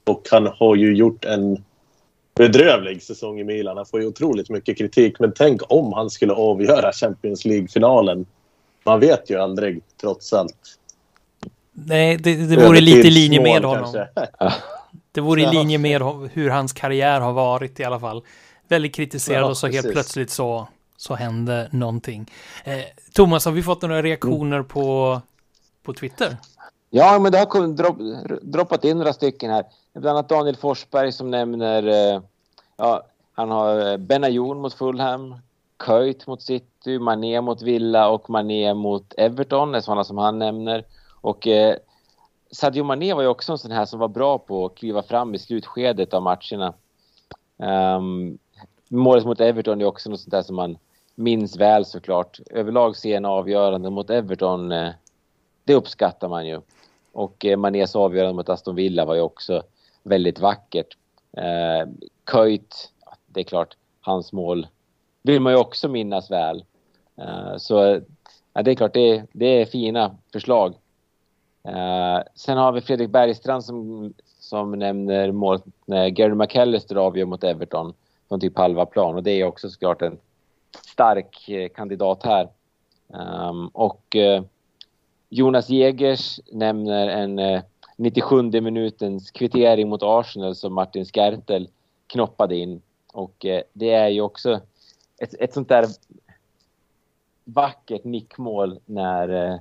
Och han har ju gjort en bedrövlig säsong i Milan. Han får ju otroligt mycket kritik. Men tänk om han skulle avgöra Champions League-finalen. Man vet ju aldrig, trots allt. Nej, det, det vore lite i linje med honom. kanske. Det vore i linje med hur hans karriär har varit i alla fall. Väldigt kritiserad Ja, och så helt precis. plötsligt så, så hände någonting. Eh, Thomas, har vi fått några reaktioner på, på Twitter? Ja, men det har kommit- dropp, droppat in några stycken här. Bland annat Daniel Forsberg som nämner... Eh, ja, han har eh, Benayoun mot Fulham, Köjt mot City, Mané mot Villa och Mané mot Everton är sådana som han nämner. Och eh, Sadio Mané var ju också en sån här som var bra på att kliva fram i slutskedet av matcherna. Um, målet mot Everton är också något sånt där som man minns väl såklart. Överlag sena avgörande mot Everton, eh, det uppskattar man ju. Och eh, Manés avgörande mot Aston Villa var ju också väldigt vackert. Eh, Köjt, det är klart, hans mål vill man ju också minnas väl. Eh, så ja, det är klart, det, det är fina förslag. Eh, sen har vi Fredrik Bergstrand som, som nämner målet när Gary McAllister avgör mot Everton från typ halva plan och det är också såklart en stark eh, kandidat här. Ehm, och eh, Jonas Jägers nämner en eh, 97 minutens kvittering mot Arsenal som Martin Skertel knoppade in. Och det är ju också ett, ett sånt där vackert nickmål när eh,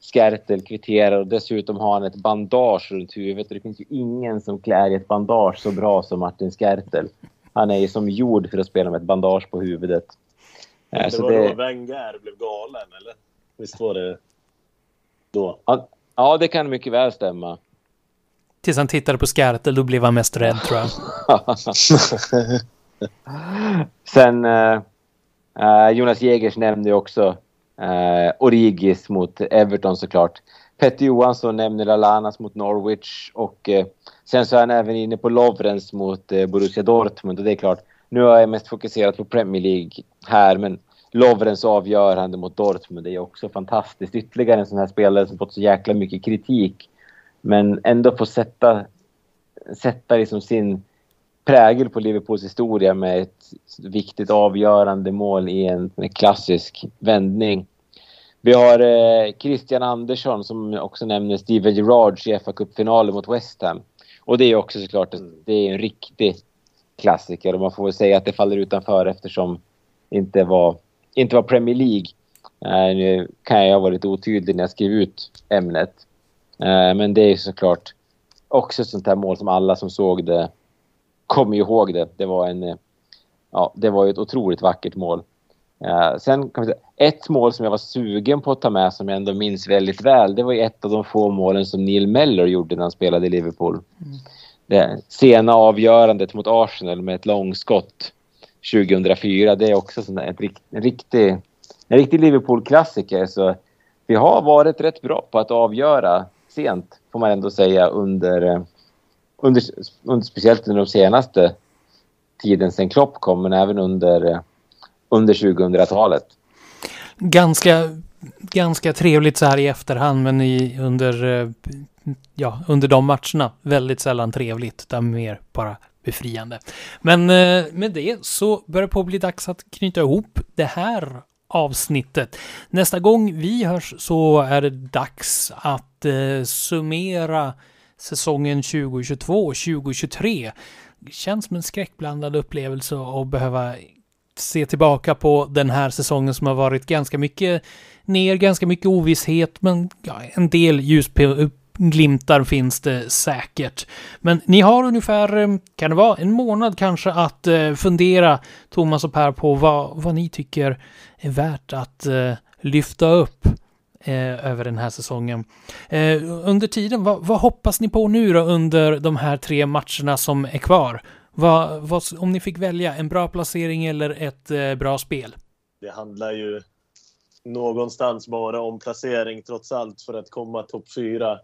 Skertel kvitterar och dessutom har han ett bandage runt huvudet. Och det finns ju ingen som klär i ett bandage så bra som Martin Skertel. Han är ju som gjord för att spela med ett bandage på huvudet. Eh, Det så var det- då Wenger blev galen, eller? Visst var det då? Ja, det kan mycket väl stämma. Tills han tittade på Skertel, då blev han mest rädd tror jag. Sen eh, eh, Jonas Jägers nämnde ju också eh, Origis mot Everton såklart. Petter Johansson nämner Lalanas mot Norwich och eh, sen så är han även inne på Lovrens mot eh, Borussia Dortmund och det är klart, nu har jag mest fokuserat på Premier League här men Lovrens avgörande mot Dortmund det är också fantastiskt. Ytterligare en sån här spelare som fått så jäkla mycket kritik men ändå får sätta, sätta liksom sin prägel på Liverpools historia med ett viktigt avgörande mål i en, en klassisk vändning. Vi har eh, Christian Andersson som också nämner Steven Gerrard i FA-cupfinalen mot West Ham. Och det är också såklart det är en riktig klassiker och man får väl säga att det faller utanför eftersom det inte var, inte var Premier League. Eh, nu kan jag ha varit otydlig när jag skrev ut ämnet. Eh, men det är såklart också ett sånt här mål som alla som såg det kommer ihåg det. Det var en... Eh, ja, det var ett otroligt vackert mål. Eh, sen kan vi säga, ett mål som jag var sugen på att ta med som jag ändå minns väldigt väl. Det var ju ett av de få målen som Neil Mellor gjorde när han spelade i Liverpool. Det sena avgörandet mot Arsenal med ett långskott 2004. Det är också sån ett, en riktig, en riktig Liverpool-klassiker. Så vi har varit rätt bra på att avgöra sent, får man ändå säga, under, under, under speciellt under de senaste tiden sen Klopp kom, men även under, eh, under 2000-talet. Ganska, ganska trevligt så här i efterhand, men i, under, eh, ja, under de matcherna väldigt sällan trevligt. utan mer bara befriande. Men eh, med det så börjar det på bli dags att knyta ihop det här avsnittet. Nästa gång vi hörs så är det dags att eh, summera säsongen 2022-2023. Det Känns som en skräckblandad upplevelse att behöva se tillbaka på den här säsongen som har varit ganska mycket ner, ganska mycket ovisshet, men ja, en del ljusglimtar finns det säkert. Men ni har ungefär, eh, kan det vara en månad kanske, att eh, fundera, Thomas och Per, på vad, vad ni tycker är värt att eh, lyfta upp över den här säsongen. Under tiden, vad, vad, hoppas ni på nu då under de här tre matcherna som är kvar? Vad, vad, om ni fick välja en bra placering eller ett eh, bra spel? Det handlar ju någonstans bara om placering trots allt för att komma topp fyra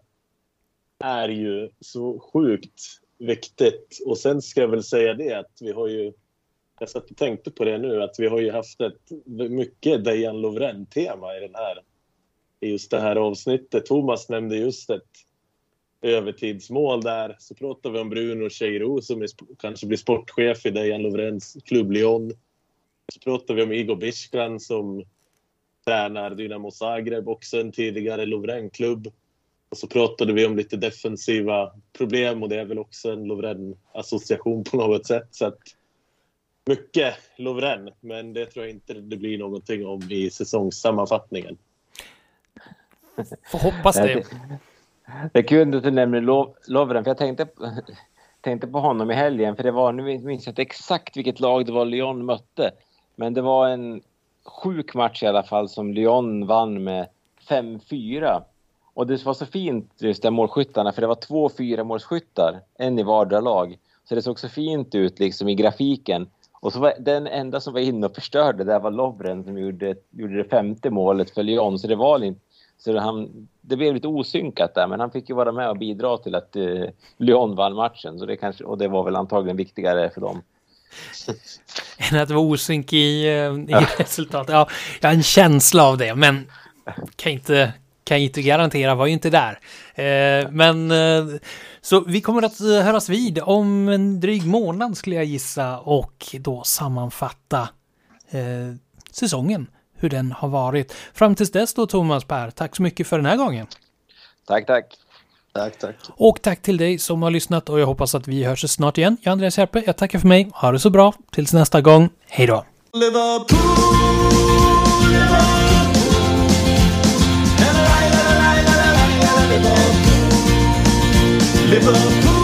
är ju så sjukt viktigt. Och sen ska jag väl säga det att vi har ju jag satt och tänkte på det nu, att vi har ju haft ett mycket Dejan Lovren-tema i den här i just det här avsnittet. Thomas nämnde just ett övertidsmål där. Så pratar vi om Bruno Cheiro som är, kanske blir sportchef i Dejan Lovrens klubb Lyon. Så pratar vi om Igor Biskran som tränar Dynamo Zagreb, också en tidigare Lovren-klubb. Och så pratade vi om lite defensiva problem och det är väl också en Lovren-association på något sätt. Så att mycket Lovren, men det tror jag inte det blir någonting om i säsongssammanfattningen. Får hoppas det. Det är kul att du nämner Lovren, för jag tänkte, tänkte på honom i helgen, för det var, nu minns jag inte exakt vilket lag det var Lyon mötte, men det var en sjuk match i alla fall som Lyon vann med 5-4. Och det var så fint just det målskyttarna, för det var två fyra målskyttar, en i vardera lag. Så det såg så fint ut liksom i grafiken. Och så var den enda som var inne och förstörde det var Lovren som gjorde, gjorde det femte målet för Lyon. Så det var inte så det, han, det blev lite osynkat där, men han fick ju vara med och bidra till att eh, Lyon vann matchen. Så det kanske, och det var väl antagligen viktigare för dem. Än att det var osynk i, eh, i ja. resultatet. Ja, jag har en känsla av det, men kan inte, kan inte garantera, var ju inte där. Eh, men eh, så vi kommer att eh, höras vid om en dryg månad skulle jag gissa och då sammanfatta eh, säsongen hur den har varit. Fram tills dess då Thomas Per, tack så mycket för den här gången. Tack, tack. Tack, tack. Och tack till dig som har lyssnat och jag hoppas att vi hörs snart igen. Jag är Andreas Järpe, jag tackar för mig. Ha det så bra. Tills nästa gång. Hej då. Liverpool, Liverpool. Liverpool.